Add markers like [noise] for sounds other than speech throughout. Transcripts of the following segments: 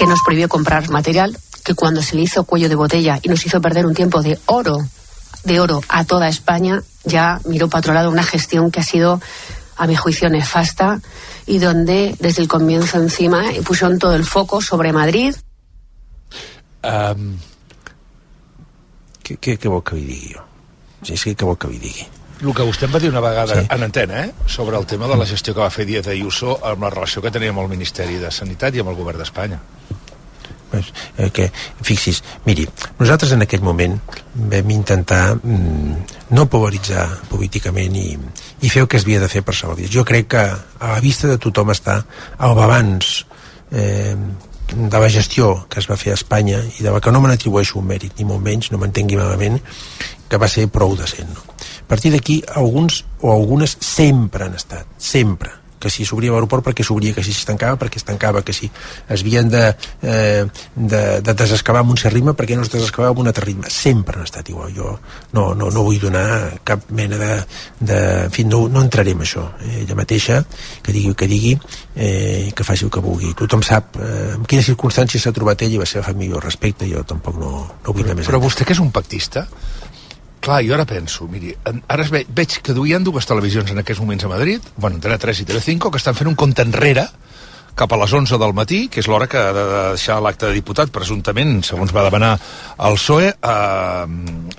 que nos prohibió comprar material, que cuando se le hizo cuello de botella y nos hizo perder un tiempo de oro, de oro a toda España, ya miró para otro lado una gestión que ha sido, a mi juicio, nefasta y donde desde el comienzo encima pusieron todo el foco sobre Madrid. Um, què, què, què vol que li digui jo? Sí, sí, què vol que li digui? El que vostè em va dir una vegada sí. en antena, eh? sobre el tema de la gestió que va fer Díaz Ayuso amb la relació que tenia amb el Ministeri de Sanitat i amb el govern d'Espanya. Eh, que, fixi's, miri, nosaltres en aquell moment vam intentar mm, no polaritzar políticament i, i fer el que es havia de fer per salvar vides. Jo crec que a la vista de tothom està el balanç eh, de la gestió que es va fer a Espanya i de la que no me n'atribueixo un mèrit, ni molt menys, no m'entengui malament, que va ser prou decent. No? A partir d'aquí, alguns o algunes sempre han estat, sempre, que si s'obria l'aeroport perquè s'obria, que si es tancava perquè es tancava, que si es havien de, eh, de, de desescavar amb un cert ritme perquè no es desescavava amb un altre ritme. Sempre han estat igual. Jo no, no, no vull donar cap mena de... de en fi, no, no entraré en això. Ella mateixa, que digui el que digui, eh, que faci el que vulgui. Tothom sap eh, en quines circumstàncies s'ha trobat ell i la seva família al respecte. Jo tampoc no, no vull anar més Però vostè que és un pactista, clar, jo ara penso, miri, ara veig que duien dues televisions en aquests moments a Madrid, bueno, Antena 3 i Telecinco, que estan fent un compte enrere cap a les 11 del matí, que és l'hora que ha de deixar l'acte de diputat, presumptament, segons va demanar el PSOE, a,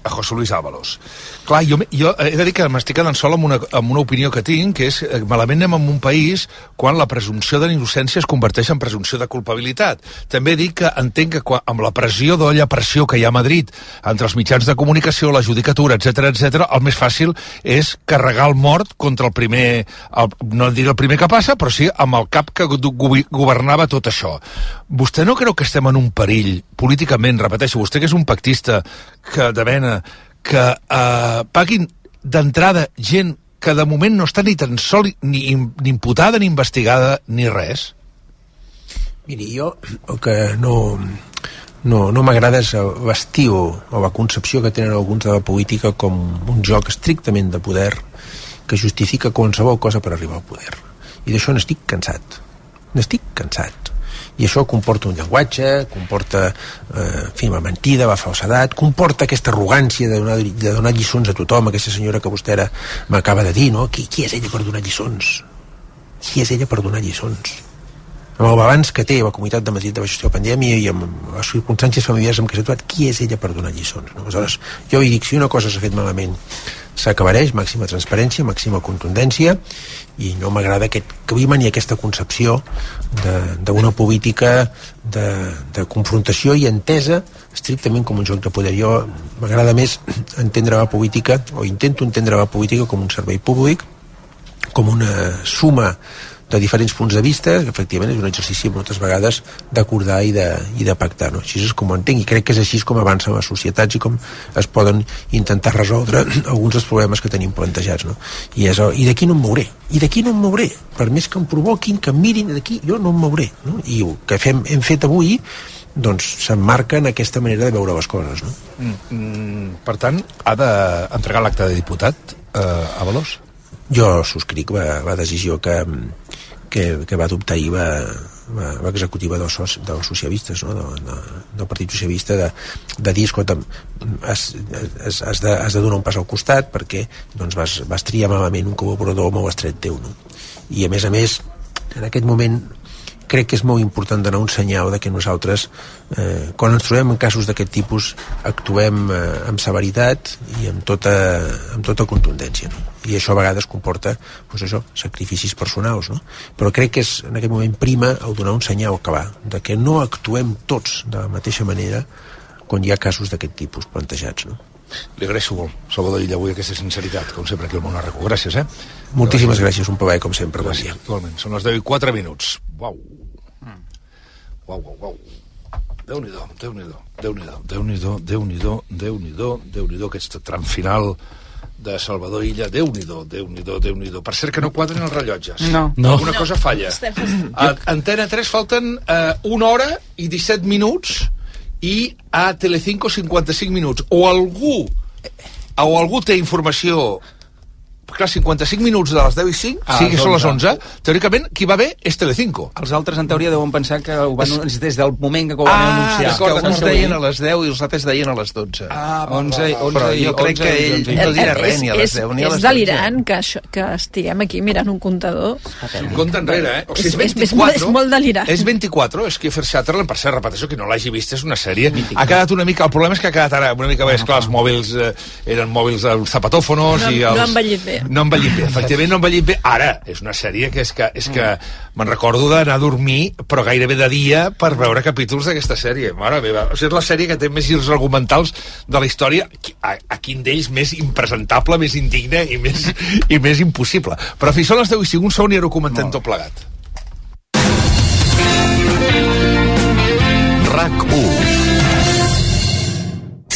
a José Luis Ábalos. Clar, jo, jo he de dir que m'estic quedant sol amb una, amb una opinió que tinc, que és eh, malament anem en un país quan la presumpció de innocència es converteix en presumpció de culpabilitat. També dic que entenc que quan, amb la pressió d'olla pressió que hi ha a Madrid entre els mitjans de comunicació, la judicatura, etc etc, el més fàcil és carregar el mort contra el primer, el, no diré el primer que passa, però sí amb el cap que governava tot això. Vostè no creu que estem en un perill, políticament, repeteixo, vostè que és un pactista que de vena, que eh, paguin d'entrada gent que de moment no està ni tan sol ni, ni imputada, ni investigada, ni res? Miri, jo el que no, no, no m'agrada és l'estiu o la concepció que tenen alguns de la política com un joc estrictament de poder que justifica qualsevol cosa per arribar al poder. I d'això n'estic cansat. N'estic cansat. I això comporta un llenguatge, comporta eh, fi, mentida, la falsedat, comporta aquesta arrogància de donar, de donar lliçons a tothom, aquesta senyora que vostè ara m'acaba de dir, no? Qui, qui és ella per donar lliçons? Qui és ella per donar lliçons? amb el balanç que té la comunitat de Madrid de la gestió de pandèmia i amb les circumstàncies familiars amb què s'ha trobat, qui és ella per donar lliçons? No? Aleshores, jo li dic, si una cosa s'ha fet malament, s'acabareix, màxima transparència, màxima contundència, i no m'agrada aquest clima ni aquesta concepció d'una política de, de confrontació i entesa estrictament com un joc de poder. Jo m'agrada més entendre la política, o intento entendre la política com un servei públic, com una suma de diferents punts de vista, que efectivament és un exercici moltes vegades d'acordar i, de, i de pactar. No? Així és com ho entenc i crec que és així com avancen les societats i com es poden intentar resoldre [clears throat] alguns dels problemes que tenim plantejats. No? I, és, I d'aquí no em mouré. I d'aquí no em mouré. Per més que em provoquin, que em mirin d'aquí, jo no em mouré. No? I el que fem, hem fet avui doncs s'emmarca en aquesta manera de veure les coses. No? Mm, mm, per tant, ha d'entregar l'acte de diputat eh, a Valós? Jo subscric la, la decisió que, que, que va adoptar ahir la, la, l'executiva dels, soci- dels socialistes, no? de, de, del Partit Socialista, de, de dir, escolta, has, has, has, de, has de donar un pas al costat perquè doncs, vas, vas triar malament un col·laborador molt estret teu. No? I a més a més, en aquest moment crec que és molt important donar un senyal de que nosaltres, eh, quan ens trobem en casos d'aquest tipus, actuem eh, amb severitat i amb tota, amb tota contundència. No? I això a vegades comporta doncs això, sacrificis personals. No? Però crec que és en aquest moment prima el donar un senyal que va, de que no actuem tots de la mateixa manera quan hi ha casos d'aquest tipus plantejats. No? Li agraeixo molt, Salvador Illa, avui aquesta sinceritat, com sempre aquí al Monarreco. Gràcies, eh? Moltíssimes gràcies, un plaer com sempre. Bon dia. Gràcies, igualment. Són les 10 i 4 minuts. Uau. Uau, uau, uau. Déu-n'hi-do, Déu-n'hi-do, Déu-n'hi-do, Déu-n'hi-do, Déu-n'hi-do, Déu-n'hi-do, Déu-n'hi-do, aquest tram final de Salvador Illa, Déu-n'hi-do, Déu-n'hi-do, Déu-n'hi-do. Per cert que no quadren els rellotges. No. No. Alguna cosa falla. A Antena 3 falten eh, una hora i 17 minuts i a Telecinco 55 minuts. O algú o algú té informació clar, 55 minuts de les 10 i 5, Ah, sí que són les 11. 11, teòricament qui va bé és Telecinco. Els altres, en teoria, deuen pensar que ho van, des del moment que ho van Ah, anunciar. d'acord, que uns deien a les 10 i els altres deien a les 12. Ah, 11, 11, Però jo crec 11, que ell 11, no dirà res és, ni a les és, 10 ni a és les 12. delirant que, això, que estiguem aquí mirant un comptador. Compte enrere, eh? O sigui, és És- és- 24. és molt delirant. És 24, és que Fer Sutherland, per cert, repeteixo, que no l'hagi vist, és una sèrie. Ha quedat una mica... El problema és que ha quedat ara una mica més clar, els mòbils eh, eren mòbils dels zapatófonos No- i no els... ha envellit bé. No ha envellit bé, efectivament no ha envellit bé. Ara, és una sèrie que és que, és que me'n recordo d'anar a dormir, però gairebé de dia, per veure capítols d'aquesta sèrie. Mare meva, o sigui, és la sèrie que té més girs argumentals de la història, a, a quin d'ells més impresentable, més indigne i més, i més impossible. Però fins són les 10 i 5, un segon i ara ho comentem tot plegat. RAC 1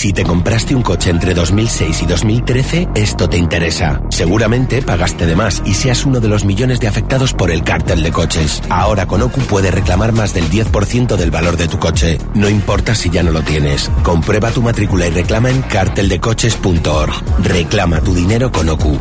Si te compraste un coche entre 2006 y 2013, esto te interesa. Seguramente pagaste de más y seas uno de los millones de afectados por el cártel de coches. Ahora con OCU puedes reclamar más del 10% del valor de tu coche. No importa si ya no lo tienes. Comprueba tu matrícula y reclama en carteldecoches.org. Reclama tu dinero con OCU.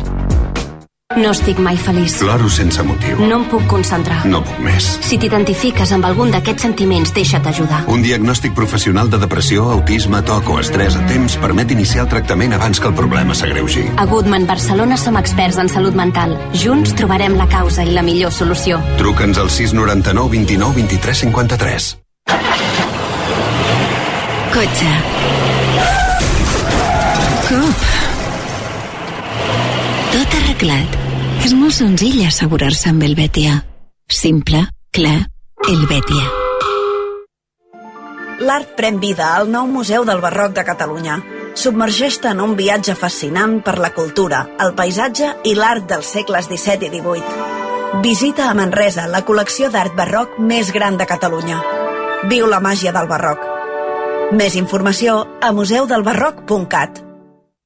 No estic mai feliç. Ploro sense motiu. No em puc concentrar. No puc més. Si t'identifiques amb algun d'aquests sentiments, deixa't ajudar. Un diagnòstic professional de depressió, autisme, toc o estrès a temps permet iniciar el tractament abans que el problema s'agreugi. A Goodman Barcelona som experts en salut mental. Junts trobarem la causa i la millor solució. Truca'ns al 699 29 23 53. Cotxe. Cop. Arreglat. És molt senzill assegurar-se amb el Betia. Simple, clar, el Betia. L'art pren vida al nou Museu del Barroc de Catalunya. Submergeix-te en un viatge fascinant per la cultura, el paisatge i l'art dels segles XVII i XVIII. Visita a Manresa la col·lecció d'art barroc més gran de Catalunya. Viu la màgia del barroc. Més informació a museudelbarroc.cat.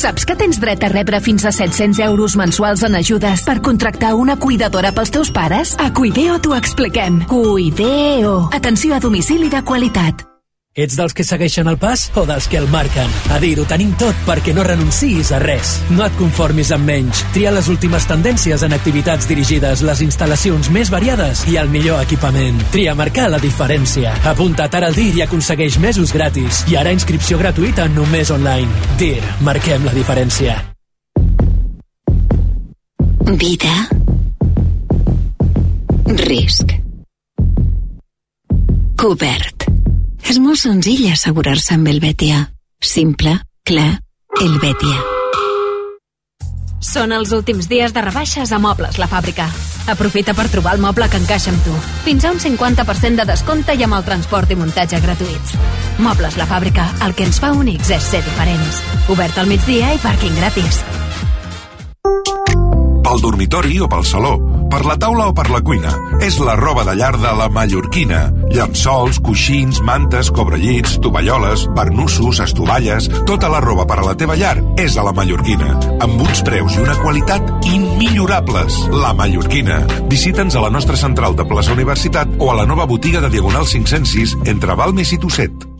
Saps que tens dret a rebre fins a 700 euros mensuals en ajudes per contractar una cuidadora pels teus pares? A Cuideo t'ho expliquem. Cuideo. Atenció a domicili de qualitat. Ets dels que segueixen el pas o dels que el marquen? A dir, ho tenim tot perquè no renunciïs a res. No et conformis amb menys. Tria les últimes tendències en activitats dirigides, les instal·lacions més variades i el millor equipament. Tria marcar la diferència. Apunta't ara al DIR i aconsegueix mesos gratis. I ara inscripció gratuïta només online. DIR, marquem la diferència. Vida. Risc. Cobert. És molt senzill assegurar-se amb el Betia. Simple, clar, el Betia. Són els últims dies de rebaixes a Mobles La Fàbrica. Aprofita per trobar el moble que encaixa amb tu. Fins a un 50% de descompte i amb el transport i muntatge gratuïts. Mobles La Fàbrica, el que ens fa únics és ser diferents. Obert al migdia i pàrquing gratis. Pel dormitori o pel saló, per la taula o per la cuina. És la roba de llar de la Mallorquina. Llençols, coixins, mantes, cobrellits, tovalloles, barnussos, estovalles... Tota la roba per a la teva llar és a la Mallorquina. Amb uns preus i una qualitat immillorables. La Mallorquina. Visita'ns a la nostra central de plaça Universitat o a la nova botiga de Diagonal 506 entre Balmes i Tosset.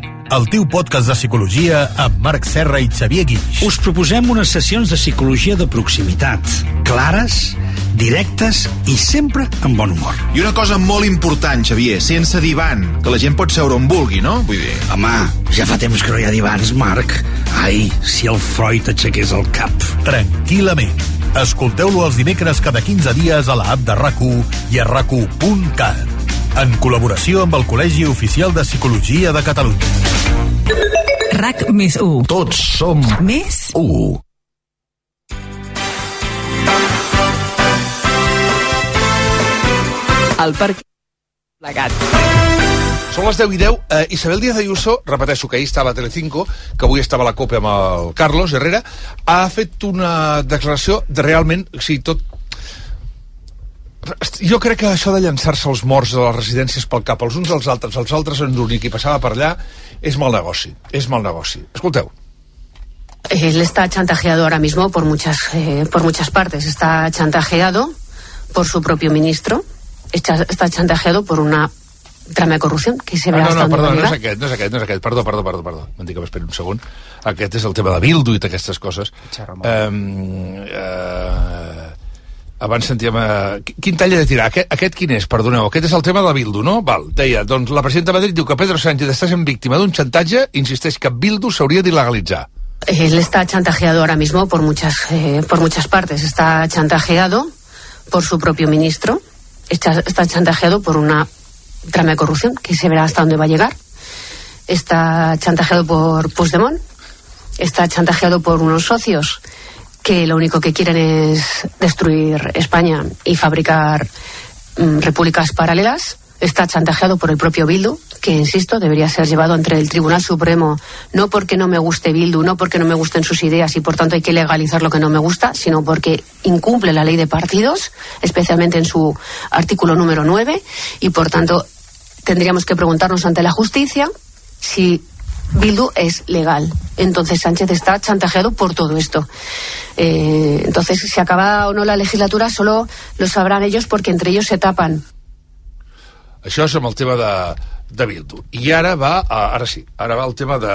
El teu podcast de psicologia amb Marc Serra i Xavier Guix. Us proposem unes sessions de psicologia de proximitat, clares, directes i sempre amb bon humor. I una cosa molt important, Xavier, sense divan, que la gent pot seure on vulgui, no? Vull dir... Home, ja fa temps que no hi ha divans, Marc. Ai, si el Freud aixequés el cap. Tranquil·lament. Escolteu-lo els dimecres cada 15 dies a la app de rac i a rac en col·laboració amb el Col·legi Oficial de Psicologia de Catalunya. RAC més 1. Tots som més 1. El parc plegat. Són les 10 i 10. Eh, Isabel Díaz Ayuso, repeteixo que ahir estava a Telecinco, que avui estava a la copa amb el Carlos Herrera, ha fet una declaració de realment, o sigui, tot jo crec que això de llançar-se els morts de les residències pel cap, els uns als altres, els altres en l'únic i passava per allà, és mal negoci. És mal negoci. Escolteu. Él está chantajeado ahora mismo por muchas, eh, por muchas partes. Está chantajeado por su propio ministro, está, está chantajeado por una trama de corrupción que se Ah, verá no, hasta no, perdó, no és aquest, no és aquest, no és aquest. Perdó, perdó, perdó, perdó. M'han dit que m'esperi un segon. Aquest és el tema de Bildu i d'aquestes coses. Um, uh, abans sentíem... Uh, quin tall he de tirar? Aquest, aquest quin és? Perdoneu, aquest és el tema de Bildu, no? Val, deia, doncs la presidenta de Madrid diu que Pedro Sánchez està sent víctima d'un xantatge i insisteix que Bildu s'hauria d'il·legalitzar. Él está chantajeado ahora mismo por muchas, eh, por muchas partes. Está chantajeado por su propio ministro, está, está chantajeado por una trama de corrupción que se verá hasta dónde va a llegar. Está chantajeado por Puigdemont, está chantajeado por unos socios que lo único que quieren es destruir España y fabricar mm, repúblicas paralelas. Está chantajeado por el propio Bildu, que, insisto, debería ser llevado ante el Tribunal Supremo, no porque no me guste Bildu, no porque no me gusten sus ideas y por tanto hay que legalizar lo que no me gusta, sino porque incumple la ley de partidos, especialmente en su artículo número 9, y por tanto tendríamos que preguntarnos ante la justicia si Bildu es legal. Entonces Sánchez está chantajeado por todo esto. Eh, entonces, si acaba o no la legislatura, solo lo sabrán ellos porque entre ellos se tapan. Això és amb el tema de, de Bildu. I ara va, a, ara sí, ara va el tema de,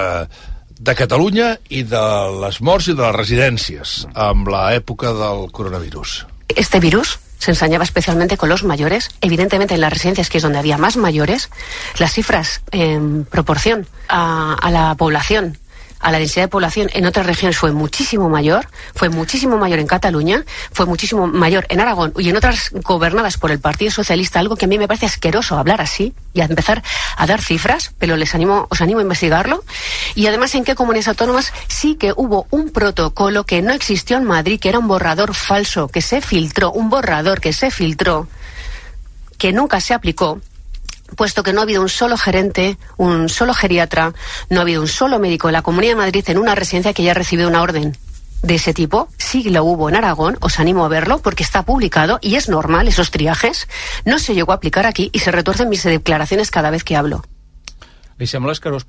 de Catalunya i de les morts i de les residències amb l'època del coronavirus. Este virus se ensañaba especialmente con los mayores. Evidentemente, en las residencias, que es donde había más mayores, las cifras en proporción a, a la población, a la densidad de población en otras regiones fue muchísimo mayor, fue muchísimo mayor en Cataluña, fue muchísimo mayor en Aragón y en otras gobernadas por el Partido Socialista, algo que a mí me parece asqueroso hablar así y a empezar a dar cifras, pero les animo, os animo a investigarlo. Y además en qué comunidades autónomas sí que hubo un protocolo que no existió en Madrid, que era un borrador falso, que se filtró, un borrador que se filtró, que nunca se aplicó puesto que no ha habido un solo gerente, un solo geriatra, no ha habido un solo médico en la Comunidad de Madrid en una residencia que haya recibido una orden de ese tipo. Sí lo hubo en Aragón, os animo a verlo porque está publicado y es normal esos triajes. No se llegó a aplicar aquí y se retuercen mis declaraciones cada vez que hablo. Li sembla escarós.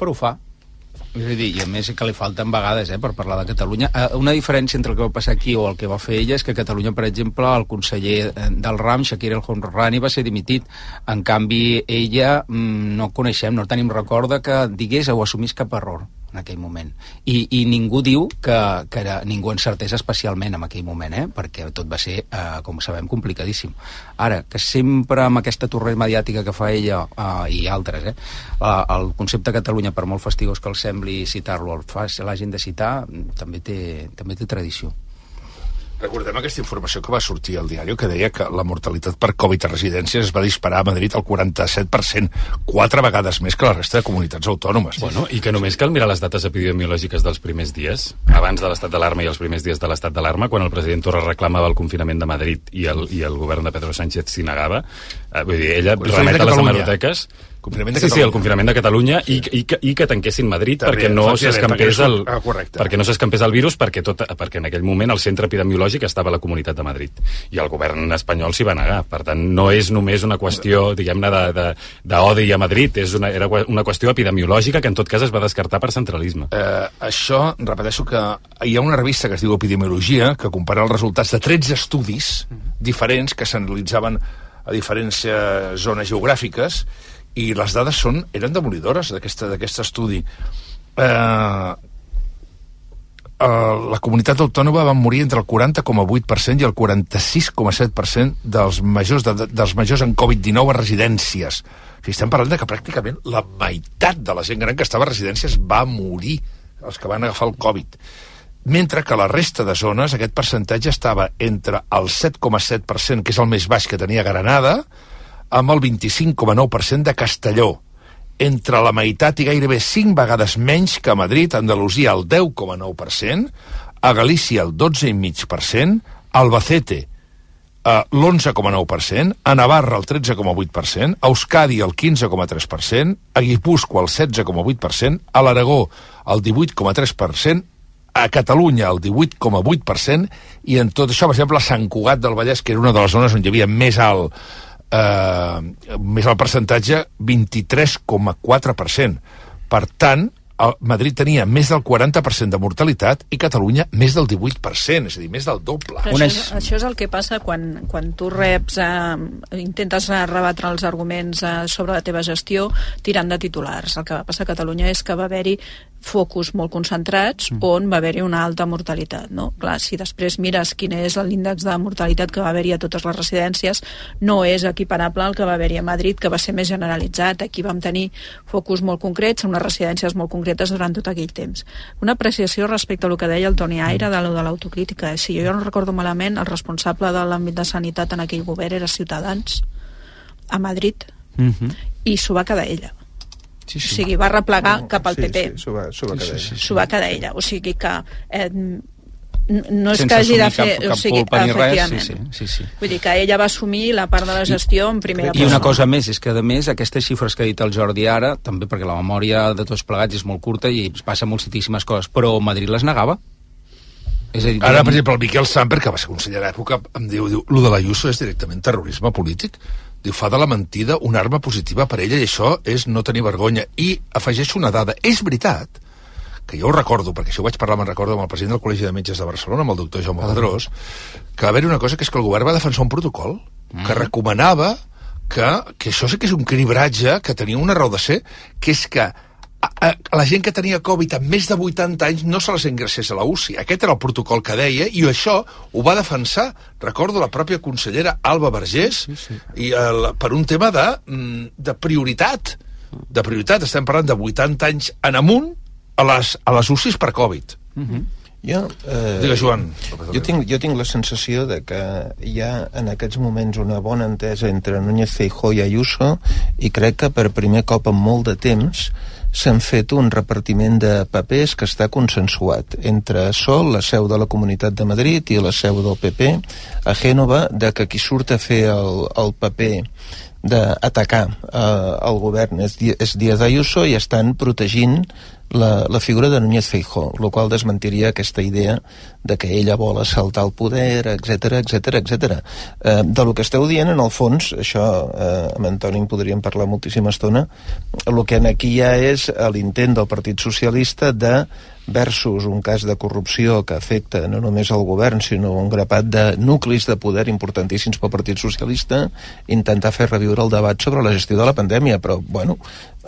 És a dir, i a més que li falten vegades eh, per parlar de Catalunya. Eh, una diferència entre el que va passar aquí o el que va fer ella és que a Catalunya, per exemple, el conseller eh, del RAM, Shakir El Honrani, va ser dimitit. En canvi, ella mm, no coneixem, no tenim record que digués o assumís cap error en aquell moment. I, i ningú diu que, que era, ningú encertés especialment en aquell moment, eh? perquè tot va ser, eh, com sabem, complicadíssim. Ara, que sempre amb aquesta torre mediàtica que fa ella eh, i altres, eh, eh, el concepte Catalunya, per molt fastigós que el sembli citar-lo, l'hagin de citar, també té, també té tradició. Recordem aquesta informació que va sortir al diari que deia que la mortalitat per Covid a residències es va disparar a Madrid al 47%, quatre vegades més que la resta de comunitats autònomes. Bueno, i que només cal mirar les dates epidemiològiques dels primers dies, abans de l'estat d'alarma i els primers dies de l'estat d'alarma, quan el president Torra reclamava el confinament de Madrid i el, i el govern de Pedro Sánchez s'hi negava. Eh, vull dir, ella remet a les hemeroteques... Confinament de sí, sí, Catalunya. el confinament de Catalunya i, i, que, i que tanquessin Madrid També, perquè no s'escampés perquè el, no- ah, correcte. perquè no s'escampés el virus perquè, tot, perquè en aquell moment el centre epidemiològic estava a la Comunitat de Madrid i el govern espanyol s'hi va negar. Per tant, no és només una qüestió, diguem-ne, de- de- d'odi a Madrid, és una, era una qüestió epidemiològica que en tot cas es va descartar per centralisme. Eh, això, repeteixo que hi ha una revista que es diu Epidemiologia que compara els resultats de 13 estudis diferents que s'analitzaven a diferents eh, zones geogràfiques i les dades són, eren demolidores d'aquest estudi. Eh, eh, la comunitat autònoma van morir entre el 40,8% i el 46,7% dels majors, de, de- dels majors en Covid-19 a residències. O sigui, estem parlant de que pràcticament la meitat de la gent gran que estava a residències va morir, els que van agafar el Covid. Mentre que la resta de zones aquest percentatge estava entre el 7,7%, que és el més baix que tenia Granada, amb el 25,9% de Castelló. Entre la meitat i gairebé 5 vegades menys que a Madrid, Andalusia el 10,9%, a Galícia el 12,5%, Albacete uh, l'11,9%, a Navarra el 13,8%, a Euskadi el 15,3%, a Guipúscoa el 16,8%, a l'Aragó el 18,3%, a Catalunya el 18,8% i en tot això, per exemple, a Sant Cugat del Vallès, que era una de les zones on hi havia més alt, eh, més alt percentatge, 23,4%. Per tant, el Madrid tenia més del 40% de mortalitat i Catalunya més del 18%, és a dir, més del doble. Però això, és, això és el que passa quan, quan tu reps, eh, intentes rebatre els arguments eh, sobre la teva gestió tirant de titulars. El que va passar a Catalunya és que va haver-hi focus molt concentrats mm. on va haver-hi una alta mortalitat. No? Clar, si després mires quin és l'índex de mortalitat que va haver-hi a totes les residències, no és equiparable al que va haver-hi a Madrid, que va ser més generalitzat. Aquí vam tenir focus molt concrets, unes residències molt concretes durant tot aquell temps. Una apreciació respecte a el que deia el Toni Aire de, de l'autocrítica. Si jo no recordo malament, el responsable de l'àmbit de sanitat en aquell govern era Ciutadans, a Madrid, mm -hmm. i s'ho va quedar ella sí, sí. o sigui, va replegar no, cap al sí, PP sí, s'ho va, va quedar ella sí, sí, va quedar ella, o sigui que eh, no és Sense que hagi de fer cap, cap o sigui, culpa ni res, sí, sí, sí, sí. vull dir que ella va assumir la part de la gestió en primera persona. I una cosa més, és que a més aquestes xifres que ha dit el Jordi ara, també perquè la memòria de tots plegats és molt curta i passa moltíssimes coses, però Madrid les negava. És a dir, Ara, per exemple, el Miquel Samper, que va ser conseller a l'època, em diu, diu, lo de la Ayuso és directament terrorisme polític. Diu, fa de la mentida una arma positiva per ella i això és no tenir vergonya. I afegeixo una dada. És veritat que jo ho recordo, perquè això ho vaig parlar, me'n recordo, amb el president del Col·legi de Metges de Barcelona, amb el doctor Jaume Pedrós, que va haver una cosa que és que el govern va defensar un protocol mm. que recomanava que, que això sí que és un cribratge que tenia una raó de ser, que és que a, a, la gent que tenia Covid amb més de 80 anys no se les ingressés a la UCI. Aquest era el protocol que deia i això ho va defensar, recordo, la pròpia consellera Alba Vergés sí, sí. i el, per un tema de, mm, de prioritat. De prioritat, estem parlant de 80 anys en amunt a les, a les UCIs per Covid. Uh mhm. -huh. Jo, eh, Digue, Joan. Jo tinc, jo tinc la sensació de que hi ha en aquests moments una bona entesa entre Núñez Feijó i Ayuso i crec que per primer cop en molt de temps s'han fet un repartiment de papers que està consensuat entre Sol, la seu de la Comunitat de Madrid, i la seu del PP, a Gènova, de que qui surt a fer el, el paper d'atacar eh, el govern és, és Díaz Ayuso i estan protegint la, la figura de Núñez Feijó, el qual desmentiria aquesta idea de que ella vol assaltar el poder, etc etc etc. Eh, de lo que esteu dient, en el fons, això eh, amb Antoni en podríem parlar moltíssima estona, el que aquí hi ha és l'intent del Partit Socialista de versus un cas de corrupció que afecta no només el govern, sinó un grapat de nuclis de poder importantíssims pel Partit Socialista, intentar fer reviure el debat sobre la gestió de la pandèmia, però, bueno,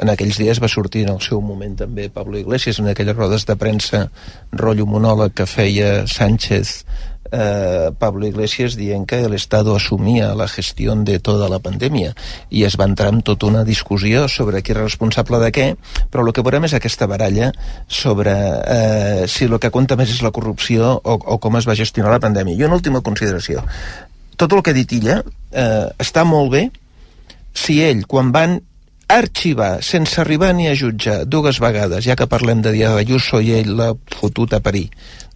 en aquells dies va sortir en el seu moment també Pablo Iglesias en aquelles rodes de premsa rotllo monòleg que feia Sánchez eh, Pablo Iglesias dient que l'Estado assumia la gestió de tota la pandèmia i es va entrar en tota una discussió sobre qui era responsable de què, però el que veurem és aquesta baralla sobre eh, si el que compta més és la corrupció o, o com es va gestionar la pandèmia. I una última consideració. Tot el que ha dit ella eh, està molt bé si ell, quan van arxivar sense arribar ni a jutjar dues vegades, ja que parlem de Díaz Ayuso i ell l'ha fotut a parir,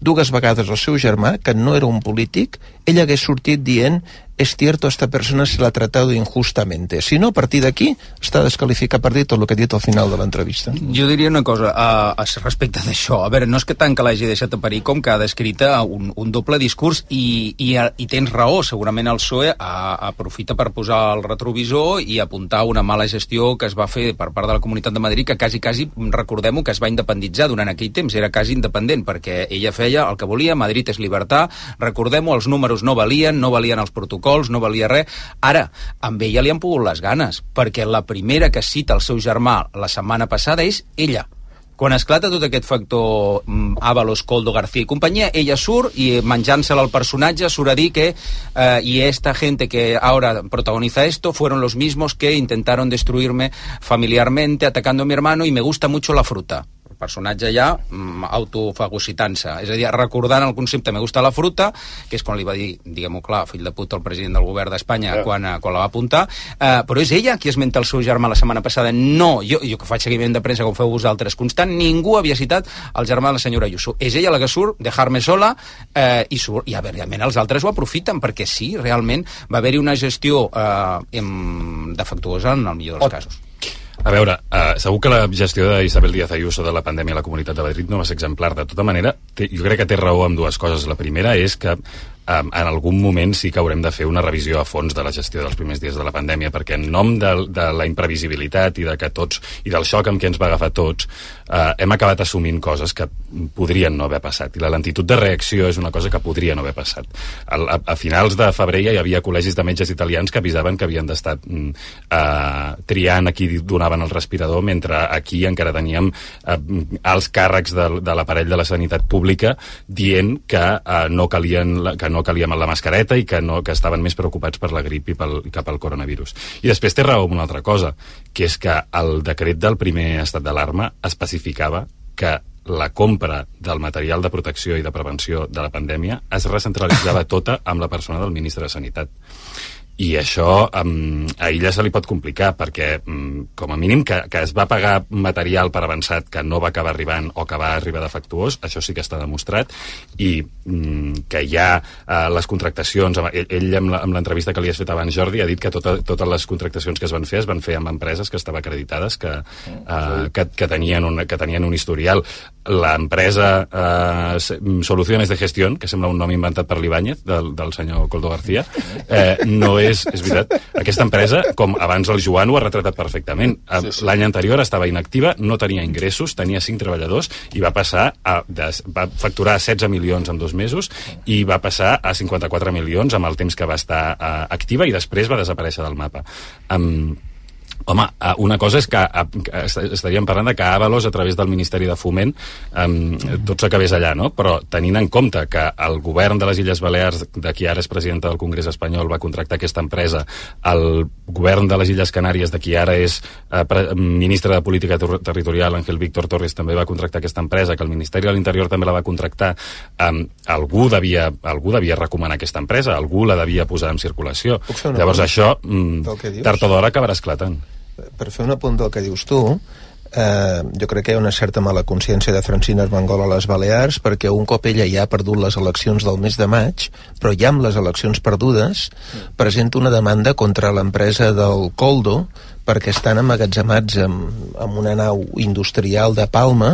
dues vegades el seu germà, que no era un polític, ell hagués sortit dient es cierto, esta persona se la ha tratado injustamente. Si no, a partir d'aquí està descalificat per dir tot el que ha dit al final de l'entrevista. Jo diria una cosa uh, respecte d'això. A veure, no és que tant que l'hagi deixat a parir com que ha descrita un, un doble discurs i, i, i tens raó. Segurament el PSOE a, aprofita per posar el retrovisor i apuntar una mala gestió que es va fer per part de la Comunitat de Madrid que quasi, quasi, recordem-ho, que es va independitzar durant aquell temps. Era quasi independent perquè ella feia el que volia, Madrid és llibertat, recordem-ho, els números no valien, no valien els protocols protocols, no valia res. Ara, amb ella li han pogut les ganes, perquè la primera que cita el seu germà la setmana passada és ella. Quan esclata tot aquest factor mm, Ábalos, Coldo, García i companyia, ella surt i menjant-se-la al personatge surt a dir que eh, y esta gente que ahora protagoniza esto fueron los mismos que intentaron destruirme familiarmente atacando a mi hermano y me gusta mucho la fruta personatge ja mm, autofagocitant-se, és a dir, recordant el concepte me gusta la fruta, que és quan li va dir, diguem-ho clar, fill de puta el president del govern d'Espanya yeah. quan, eh, quan la va apuntar, eh, però és ella qui esmenta el seu germà la setmana passada. No, jo, jo que faig seguiment de premsa com feu vosaltres constant, ningú havia citat el germà de la senyora Ayuso. És ella la que surt, dejar-me sola, eh, i surt, i a veure, realment els altres ho aprofiten, perquè sí, realment va haver-hi una gestió eh, defectuosa en el millor dels casos. A veure, uh, segur que la gestió d'Isabel Díaz Ayuso de la pandèmia a la Comunitat de Madrid no va ser exemplar. De tota manera, té, jo crec que té raó amb dues coses. La primera és que en algun moment sí que haurem de fer una revisió a fons de la gestió dels primers dies de la pandèmia, perquè en nom de, de la imprevisibilitat i de que tots i del xoc amb què ens va agafar tots, uh, hem acabat assumint coses que podrien no haver passat. I la lentitud de reacció és una cosa que podria no haver passat. A, a, a finals de febrer ja hi havia col·legis de metges italians que avisaven que havien d'estar uh, triant a qui donaven el respirador, mentre aquí encara teníem uh, alts càrrecs de, de l'aparell de la sanitat pública dient que uh, no calien que no calia amb la mascareta i que, no, que estaven més preocupats per la grip i pel, que pel coronavirus. I després té raó amb una altra cosa, que és que el decret del primer estat d'alarma especificava que la compra del material de protecció i de prevenció de la pandèmia es recentralitzava tota amb la persona del ministre de Sanitat i això um, a ella se li pot complicar perquè um, com a mínim que, que es va pagar material per avançat que no va acabar arribant o que va arribar defectuós, això sí que està demostrat i um, que hi ha uh, les contractacions, ell, ell amb l'entrevista que li has fet abans Jordi ha dit que tota, totes les contractacions que es van fer es van fer amb empreses que estaven acreditades que, uh, que, que, tenien un, que tenien un historial l'empresa eh, Soluciones de Gestión, que sembla un nom inventat per l'Ibáñez, del, del senyor Coldo García, eh, no és, és veritat, aquesta empresa, com abans el Joan ho ha retratat perfectament, sí, sí. l'any anterior estava inactiva, no tenia ingressos, tenia cinc treballadors i va passar a, de, va facturar 16 milions en dos mesos i va passar a 54 milions amb el temps que va estar eh, activa i després va desaparèixer del mapa. Um, Home, eh, una cosa és que estaríem parlant de que Avalos, a través del Ministeri de Foment, eh, tot s'acabés allà, no? Però tenint en compte que el govern de les Illes Balears, de qui ara és presidenta del Congrés espanyol, va contractar aquesta empresa, el govern de les Illes Canàries, de qui ara és eh, ministre de Política Ter Territorial, Ángel Víctor Torres, també va contractar aquesta empresa, que el Ministeri de l'Interior també la va contractar, eh, algú, devia, algú devia recomanar aquesta empresa, algú la devia posar en circulació. Llavors això, mm, tard o d'hora acabarà esclatant per fer un apunt del que dius tu, eh, jo crec que hi ha una certa mala consciència de Francina Armengol a les Balears perquè un cop ella ja ha perdut les eleccions del mes de maig, però ja amb les eleccions perdudes, presenta una demanda contra l'empresa del Coldo perquè estan amagatzemats en, en una nau industrial de Palma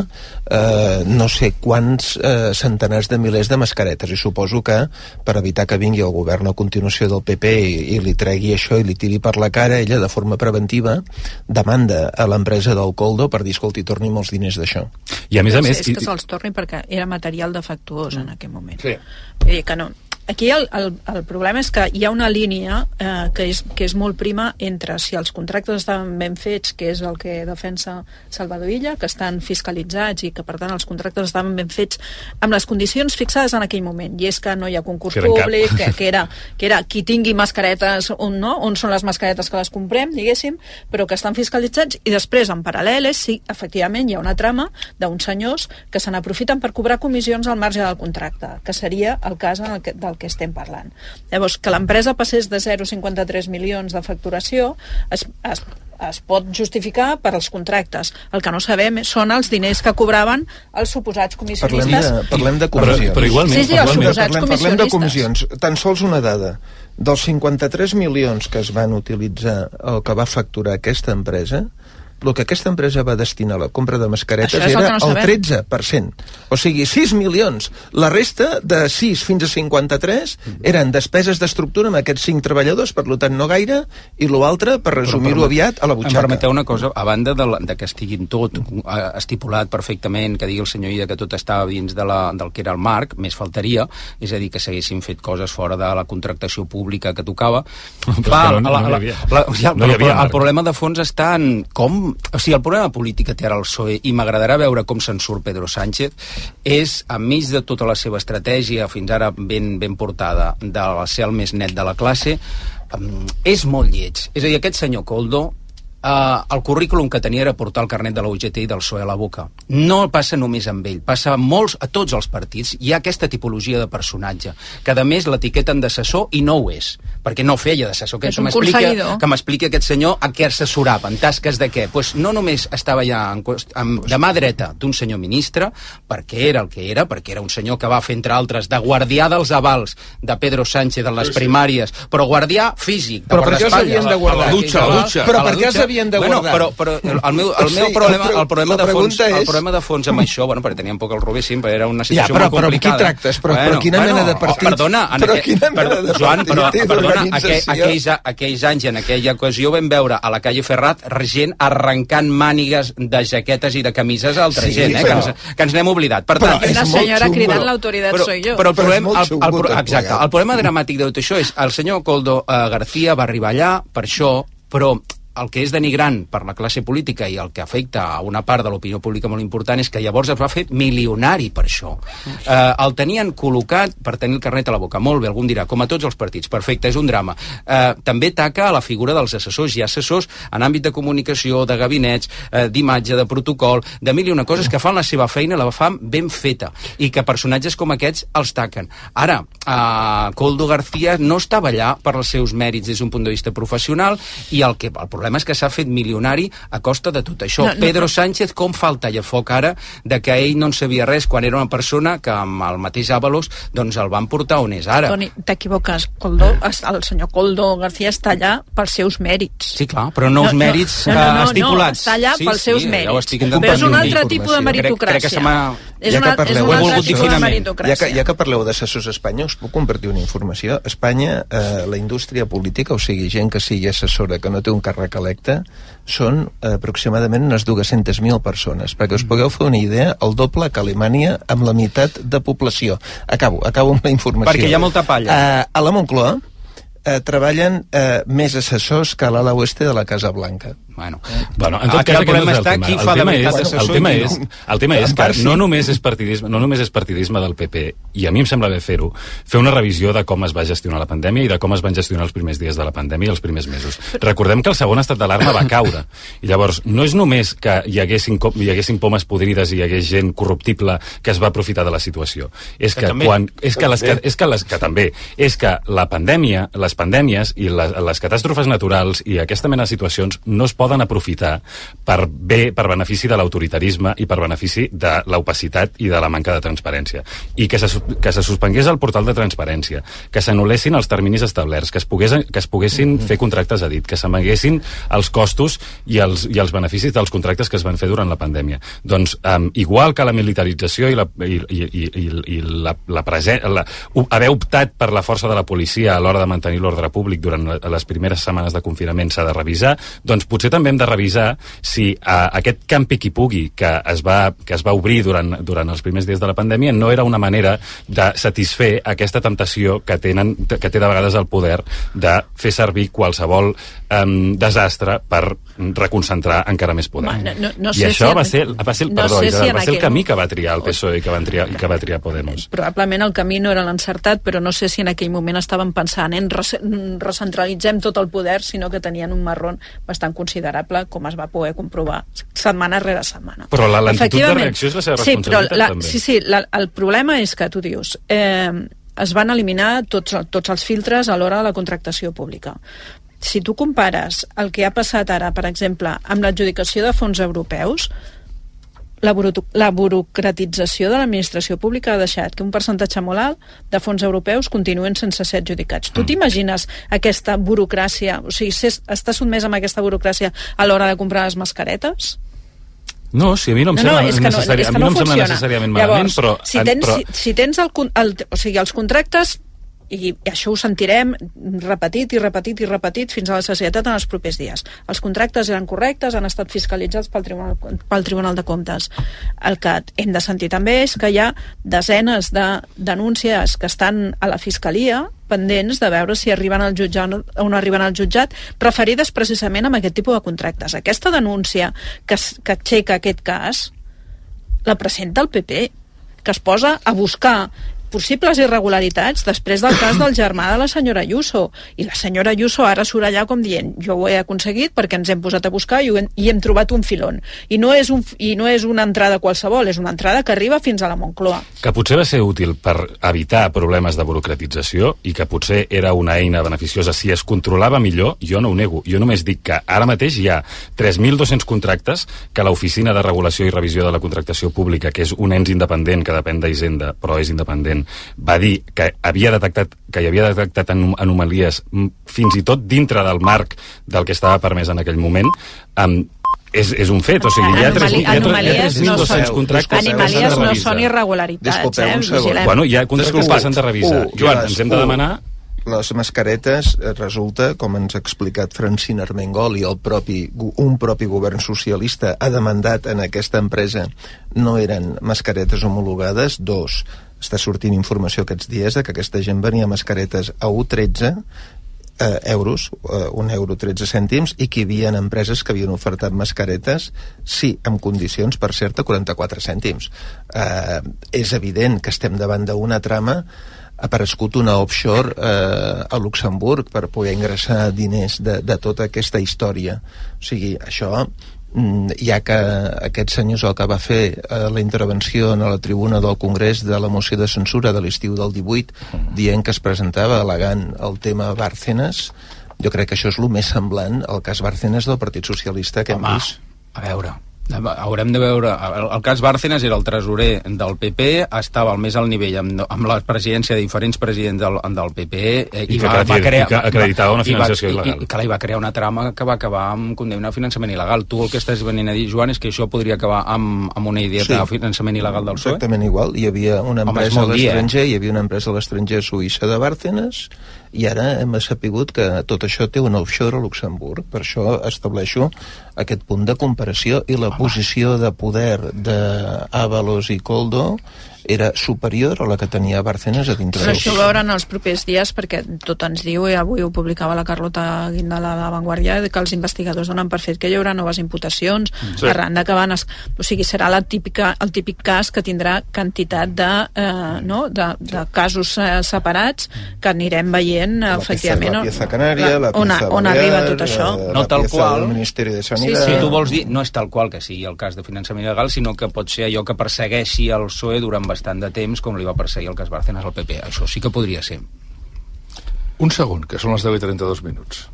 eh, no sé quants eh, centenars de milers de mascaretes. I suposo que per evitar que vingui el govern a continuació del PP i, i li tregui això i li tiri per la cara ella de forma preventiva demanda a l'empresa del Coldo per dir escolti, torni'm els diners d'això. I a més a més... És que se'ls torni perquè era material defectuós en aquell moment. Sí. Vull dir que no, Aquí el, el, el problema és que hi ha una línia eh, que, és, que és molt prima entre si els contractes estaven ben fets, que és el que defensa Salvador Illa, que estan fiscalitzats i que per tant els contractes estaven ben fets amb les condicions fixades en aquell moment, i és que no hi ha concurs sí, públic, que, que, era, que era qui tingui mascaretes on no, on són les mascaretes que les comprem, diguéssim, però que estan fiscalitzats i després en paral·lel és sí, efectivament hi ha una trama d'uns senyors que se n'aprofiten per cobrar comissions al marge del contracte, que seria el cas en el que, del que estem parlant. Llavors, que l'empresa passés de 0,53 milions de facturació es, es, es pot justificar per als contractes. El que no sabem són els diners que cobraven els suposats comissionistes. Parlem de, parlem de comissions. Però, però igualment, sí, sí, els suposats parlem, comissionistes. Parlem de comissions. Tan sols una dada. Dels 53 milions que es van utilitzar o que va facturar aquesta empresa, el que aquesta empresa va destinar a la compra de mascaretes era el, no el 13%. O sigui, 6 milions. La resta, de 6 fins a 53, eren despeses d'estructura amb aquests 5 treballadors, per tant no gaire, i l'altre, per resumir-ho aviat, a la butxaca. Em permeteu una cosa, a banda de, la, de que estiguin tot eh, estipulat perfectament, que digui el senyor Ida que tot estava dins de la, del que era el marc, més faltaria, és a dir, que s'haguessin fet coses fora de la contractació pública que tocava. Clar, no, no, no, hi havia. La, ja, no hi havia el problema de fons està en com o sigui, el problema polític que té ara el PSOE, i m'agradarà veure com se'n surt Pedro Sánchez, és, enmig de tota la seva estratègia, fins ara ben, ben portada, de ser el més net de la classe, és molt lleig. És a dir, aquest senyor Coldo eh, el currículum que tenia era portar el carnet de la UGT i del PSOE a la boca. No passa només amb ell, passa a molts, a tots els partits. Hi ha aquesta tipologia de personatge, que a més l'etiqueten d'assessor i no ho és, perquè no feia d'assessor. Que, És que un m'explica- conseguidor. que m'expliqui aquest senyor a què assessorava, en tasques de què. Pues no només estava ja en, amb, de mà dreta d'un senyor ministre, perquè era el que era, perquè era un senyor que va fer, entre altres, de guardià dels avals de Pedro Sánchez en les primàries, però guardià físic, de Però per què els guardaespatlles. havien de guardar? A la dutxa, a la dutxa. Però per què els havien de bueno, guardar? Però, però el, el meu, el [laughs] meu sigui, problema, el el problema de fons, pregunta el és- problema de fons amb això, bueno, perquè tenien poc el Rubí, sí, però era una Ja, situació però, molt però amb qui complicada. tractes? Però, però quina mena de partit? Perdona, en Però aquell- quina mena per- de Joan, però, perdona, aquell, d'organització? aquells, aquells anys, en aquella ocasió, vam veure a la calle Ferrat gent arrencant mànigues de jaquetes i de camises a altra Sí, gent, eh, però- que, ens, que ens n'hem oblidat. Per Però tant, és Una senyora xungo. cridant l'autoritat però, soy jo. Però el Però és problema, el, el, tot exacte, el problema dramàtic de tot això és el senyor Coldo eh, García va arribar allà per això, però el que és denigrant per la classe política i el que afecta a una part de l'opinió pública molt important és que llavors es va fer milionari per això. Eh, el tenien col·locat per tenir el carnet a la boca. Molt bé, algun dirà, com a tots els partits. Perfecte, és un drama. Eh, també taca a la figura dels assessors. Ha assessors en àmbit de comunicació, de gabinets, eh, d'imatge, de protocol, de mil i una coses que fan la seva feina, la fan ben feta, i que personatges com aquests els taquen. Ara, eh, Coldo García no estava allà per els seus mèrits des d'un punt de vista professional i el, que, el problema és que s'ha fet milionari a costa de tot això. No, no, Pedro no. Sánchez com fa el tallafoc ara de que ell no en sabia res quan era una persona que amb el mateix Avalos doncs el van portar on és ara. Toni, t'equivoques. Coldo, el senyor Coldo García està allà pels seus mèrits. Sí, clar, però no, els mèrits no, no, no, eh, estipulats. No, està allà sí, pels seus sí, mèrits. Ja ho estic Però és un altre tipus de Crec, crec que meritocràcia. se m'ha... És, Ja una, que parleu és un de altre assessors- tipus de Ja meritocràcia. que, ja que parleu d'assessors espanyols, puc compartir una informació. A Espanya, eh, la indústria política, o sigui, gent que sigui assessora, que no té un càrrec electe, són eh, aproximadament unes 200.000 persones. Perquè us pugueu fer una idea, el doble que Alemanya amb la meitat de població. Acabo, acabo amb la informació. Perquè hi ha molta palla. Eh, a la Moncloa eh, treballen eh, més assessors que a l'ala oeste de la Casa Blanca. Bueno, Bueno, en tot cas, el aquest no problema és el està tema. qui El fa de tema veritat és, el tema és, el tema és que no només és partidisme, no només és partidisme del PP, i a mi em sembla bé fer-ho, fer una revisió de com es va gestionar la pandèmia i de com es van gestionar els primers dies de la pandèmia i els primers mesos. Recordem que el segon estat d'alarma va caure. I llavors, no és només que hi haguessin, hi haguessin pomes podrides i hi hagués gent corruptible que es va aprofitar de la situació. És Que que, també. quan, és que, les, que, és que, les, que també, és que la pandèmia, les pandèmies i les, les catàstrofes naturals i aquesta mena de situacions no es poden aprofitar per bé, per benefici de l'autoritarisme i per benefici de l'opacitat i de la manca de transparència. I que se, que se suspengués el portal de transparència, que s'anul·lessin els terminis establerts, que es, pogués, que es poguessin fer contractes a dit, que s'amaguessin els costos i els, i els beneficis dels contractes que es van fer durant la pandèmia. Doncs, um, igual que la militarització i la, i, i, i, i, i la, la, presen la haver optat per la força de la policia a l'hora de mantenir l'ordre públic durant les primeres setmanes de confinament s'ha de revisar, doncs potser també hem de revisar si uh, aquest campi qui pugui que es va, que es va obrir durant, durant els primers dies de la pandèmia no era una manera de satisfer aquesta temptació que, tenen, que té de vegades el poder de fer servir qualsevol um, desastre per reconcentrar encara més poder. Home, no- no- no I sé això si- va ser, va ser, no perdó, sé si va ser el camí que va triar el PSOE i que, van triar, i que va triar Podemos. probablement el camí no era l'encertat, però no sé si en aquell moment estaven pensant en recentralitzem tot el poder, sinó que tenien un marrón bastant considerable, com es va poder comprovar setmana rere setmana. Però la lentitud de reacció és la seva sí, però la, també. Sí, sí, la, el problema és que tu dius... Eh, es van eliminar tots, tots els filtres a l'hora de la contractació pública. Si tu compares el que ha passat ara, per exemple, amb l'adjudicació de fons europeus, la, buru- la burocratització de l'administració pública ha deixat que un percentatge molt alt de fons europeus continuen sense ser adjudicats. Tu t'imagines aquesta burocràcia, o sigui, estar sotmès amb aquesta burocràcia a l'hora de comprar les mascaretes? No, si a mi no em sembla, és que no, necessari... és a que mi no, no em sembla funciona. necessàriament malament, Llavors, però... si tens, però... si, si tens el, el, o sigui, els contractes i això ho sentirem repetit i repetit i repetit fins a la societat en els propers dies. Els contractes eren correctes, han estat fiscalitzats pel Tribunal, pel Tribunal de Comptes. El que hem de sentir també és que hi ha desenes de denúncies que estan a la Fiscalia pendents de veure si arriben al jutjat o no arriben al jutjat, referides precisament amb aquest tipus de contractes. Aquesta denúncia que, que aixeca aquest cas la presenta el PP, que es posa a buscar possibles irregularitats després del cas del germà de la senyora Ayuso. I la senyora Ayuso ara surt allà com dient jo ho he aconseguit perquè ens hem posat a buscar i, hem, i hem trobat un filon. I no, és un, I no és una entrada qualsevol, és una entrada que arriba fins a la Moncloa. Que potser va ser útil per evitar problemes de burocratització i que potser era una eina beneficiosa si es controlava millor, jo no ho nego. Jo només dic que ara mateix hi ha 3.200 contractes que l'Oficina de Regulació i Revisió de la Contractació Pública, que és un ens independent que depèn d'Hisenda, però és independent, va dir que havia detectat que hi havia detectat anom anomalies mm, fins i tot dintre del marc del que estava permès en aquell moment, um, és, és un fet, o sigui, hi ha 3.200 Anomalies no contractes anomalies no són irregularitats, Disculpeu, eh? un segon. Vigilem. Bueno, hi ha contractes que s'han de revisar. U, Joan, les- ens hem de demanar les mascaretes eh, resulta, com ens ha explicat Francina Armengol i el propi, un propi govern socialista ha demandat en aquesta empresa no eren mascaretes homologades, dos, està sortint informació aquests dies de que aquesta gent venia mascaretes a 1,13 eh, euros, eh, un euro 13 cèntims, i que hi havia empreses que havien ofertat mascaretes, sí, amb condicions, per cert, a 44 cèntims. Eh, és evident que estem davant d'una trama ha aparegut una offshore eh, a Luxemburg per poder ingressar diners de, de tota aquesta història. O sigui, això ja que aquest senyor és el que va fer eh, la intervenció a la tribuna del Congrés de la moció de censura de l'estiu del 18 dient que es presentava al·legant el tema Bárcenas jo crec que això és el més semblant al cas Bárcenas del Partit Socialista que hem Home, vist. a veure, haurem de veure el, el cas Bárcenas era el tresorer del PP estava al més alt nivell amb, amb la presidència de diferents presidents del, del PP eh, I que acredi- i que acreditava una i va- financiació i- il·legal. i, que li va crear una trama que va acabar amb condemnar a finançament il·legal tu el que estàs venint a dir Joan és que això podria acabar amb, amb una idea Sí. de finançament il·legal del PSOE Exactament igual. Hi havia una Home, empresa a molt dir, eh? l'estranger, hi havia una empresa a l'estranger suïssa de Bárcenas, i ara hem sapigut que tot això té un offshore a Luxemburg. Per això estableixo aquest punt de comparació i la posició de poder d'Avalos i Coldo era superior a la que tenia Bárcenas a dintre Però això ho veuran els propers dies perquè tot ens diu, i avui ho publicava la Carlota Guindala a La Vanguardia, que els investigadors donen per fet que hi haurà noves imputacions Sí. sí. arran de que van... Es... O sigui, serà la típica, el típic cas que tindrà quantitat de, eh, no? de, de casos eh, separats que anirem veient, eh, efectivament, la pieza canaria, la on, pieza on balear, arriba tot això. no la tal pieza qual del Ministeri de sí, Sanidad. sí, tu vols dir, no és tal qual que sigui el cas de finançament il·legal, sinó que pot ser allò que persegueixi el PSOE durant bastant de temps, com li va perseguir el cas Bárcenas al PP. Això sí que podria ser. Un segon, que són les 10 i 32 minuts.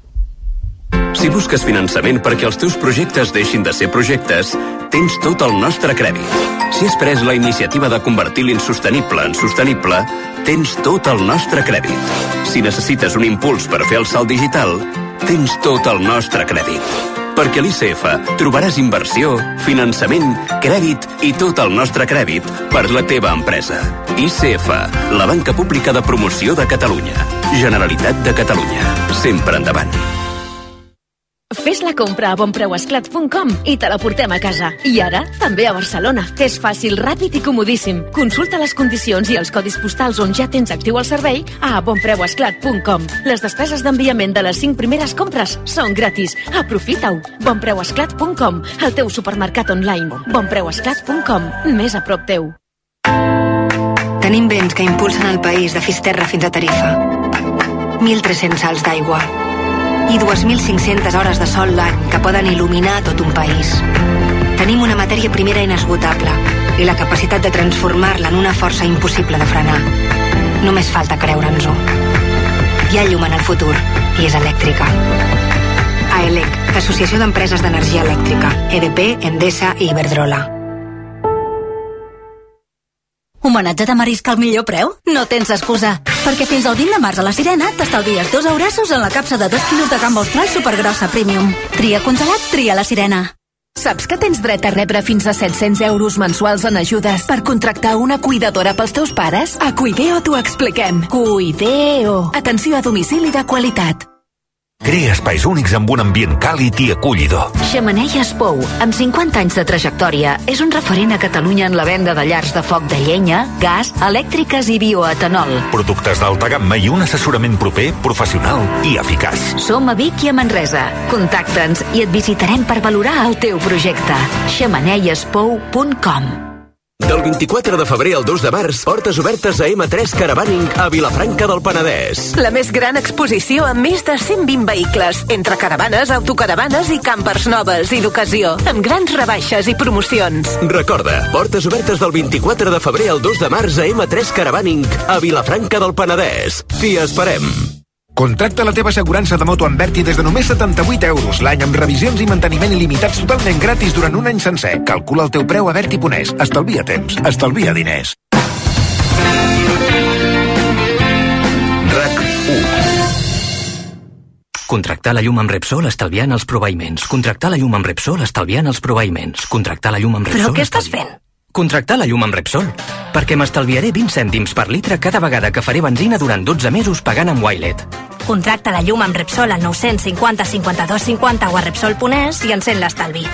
Si busques finançament perquè els teus projectes deixin de ser projectes, tens tot el nostre crèdit. Si has pres la iniciativa de convertir l'insostenible en sostenible, tens tot el nostre crèdit. Si necessites un impuls per fer el salt digital, tens tot el nostre crèdit. Perquè a l'ICF trobaràs inversió, finançament, crèdit i tot el nostre crèdit per la teva empresa. ICF, la banca pública de promoció de Catalunya. Generalitat de Catalunya. Sempre endavant. Fes la compra a bonpreuesclat.com i te la portem a casa. I ara, també a Barcelona. És fàcil, ràpid i comodíssim. Consulta les condicions i els codis postals on ja tens actiu el servei a bonpreuesclat.com. Les despeses d'enviament de les 5 primeres compres són gratis. Aprofita-ho. bonpreuesclat.com, el teu supermercat online. bonpreuesclat.com, més a prop teu. Tenim vents que impulsen el país de Fisterra fins a Tarifa. 1.300 salts d'aigua. I 2.500 hores de sol l'any que poden il·luminar tot un país. Tenim una matèria primera inesgotable i la capacitat de transformar-la en una força impossible de frenar. Només falta creure'ns-ho. Hi ha llum en el futur i és elèctrica. AELEC, Associació d'Empreses d'Energia Elèctrica, EDP, Endesa i Iberdrola. Homenatge de marisc al millor preu? No tens excusa. Perquè fins al 20 de març a la Sirena t'estalvies dos eurassos en la capsa de 2 quilos de gamba austral supergrossa premium. Tria congelat, tria la Sirena. Saps que tens dret a rebre fins a 700 euros mensuals en ajudes per contractar una cuidadora pels teus pares? A Cuideo t'ho expliquem. Cuideo. Atenció a domicili de qualitat. Crea espais únics amb un ambient càlid i acollidor. Xemeneies Pou, amb 50 anys de trajectòria, és un referent a Catalunya en la venda de llars de foc de llenya, gas, elèctriques i bioetanol. Productes d'alta gamma i un assessorament proper, professional i eficaç. Som a Vic i a Manresa. Contacta'ns i et visitarem per valorar el teu projecte. xemeneiespou.com Del 24 de febrer al 2 de març, portes obertes a M3 Caravaning a Vilafranca del Penedès. La més gran exposició amb més de 120 vehicles, entre caravanes, autocaravanes i campers noves i d'ocasió, amb grans rebaixes i promocions. Recorda, portes obertes del 24 de febrer al 2 de març a M3 Caravaning a Vilafranca del Penedès. T'hi esperem. Contracta la teva assegurança de moto amb Berti des de només 78 euros l'any amb revisions i manteniment il·limitats totalment gratis durant un any sencer. Calcula el teu preu a Berti.es. Estalvia temps. Estalvia diners. RAC 1 Contractar la llum amb Repsol estalviant els proveïments. Contractar la llum amb Repsol estalviant els proveïments. Contractar la llum amb Repsol... Però què estàs fent? Contractar la llum amb Repsol. Perquè m'estalviaré 20 cèntims per litre cada vegada que faré benzina durant 12 mesos pagant amb Wilet. Contracta la llum amb Repsol al 950 52 50 o a Repsol.es i encén l'estalvi.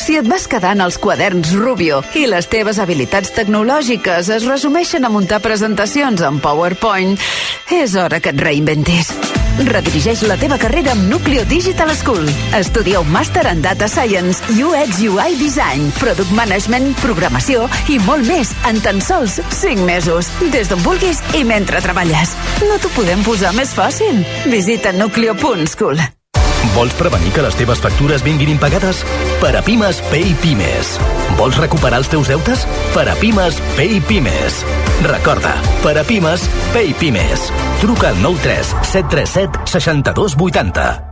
Si et vas quedant els quaderns Rubio i les teves habilitats tecnològiques es resumeixen a muntar presentacions en PowerPoint, és hora que et reinventis. Redirigeix la teva carrera amb Nucleo Digital School. Estudia un màster en Data Science, UX UI Design, Product Management, Programació i molt més en tan sols 5 mesos. Des d'on vulguis i mentre treballes. No t'ho podem posar més fàcil. Visita nucleo.school. Vols prevenir que les teves factures vinguin impagades? Per a Pimes, Pay Pimes. Vols recuperar els teus deutes? Per a Pimes, Pay Pimes. Recorda, per a Pimes, Pay Pimes. Truca al 93 737 62 80.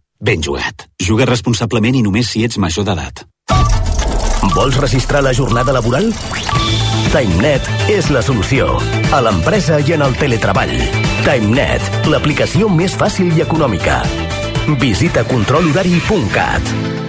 ben jugat. Juga responsablement i només si ets major d'edat. Vols registrar la jornada laboral? TimeNet és la solució. A l'empresa i en el teletreball. TimeNet, l'aplicació més fàcil i econòmica. Visita controlhorari.cat.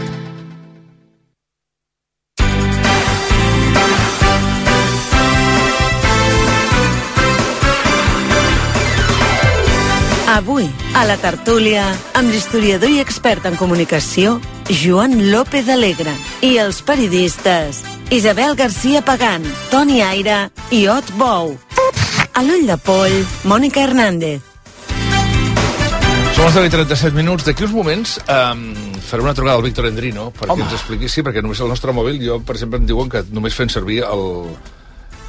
Avui, a la tertúlia, amb l'historiador i expert en comunicació, Joan López Alegre, i els periodistes Isabel García Pagán, Toni Aire i Ot Bou. A l'ull de poll, Mònica Hernández. Són les 10 i 37 minuts. D'aquí uns moments um, faré una trucada al Víctor Endrino perquè Home. ens expliqui, sí, perquè només el nostre mòbil, jo, per exemple, em diuen que només fent servir el,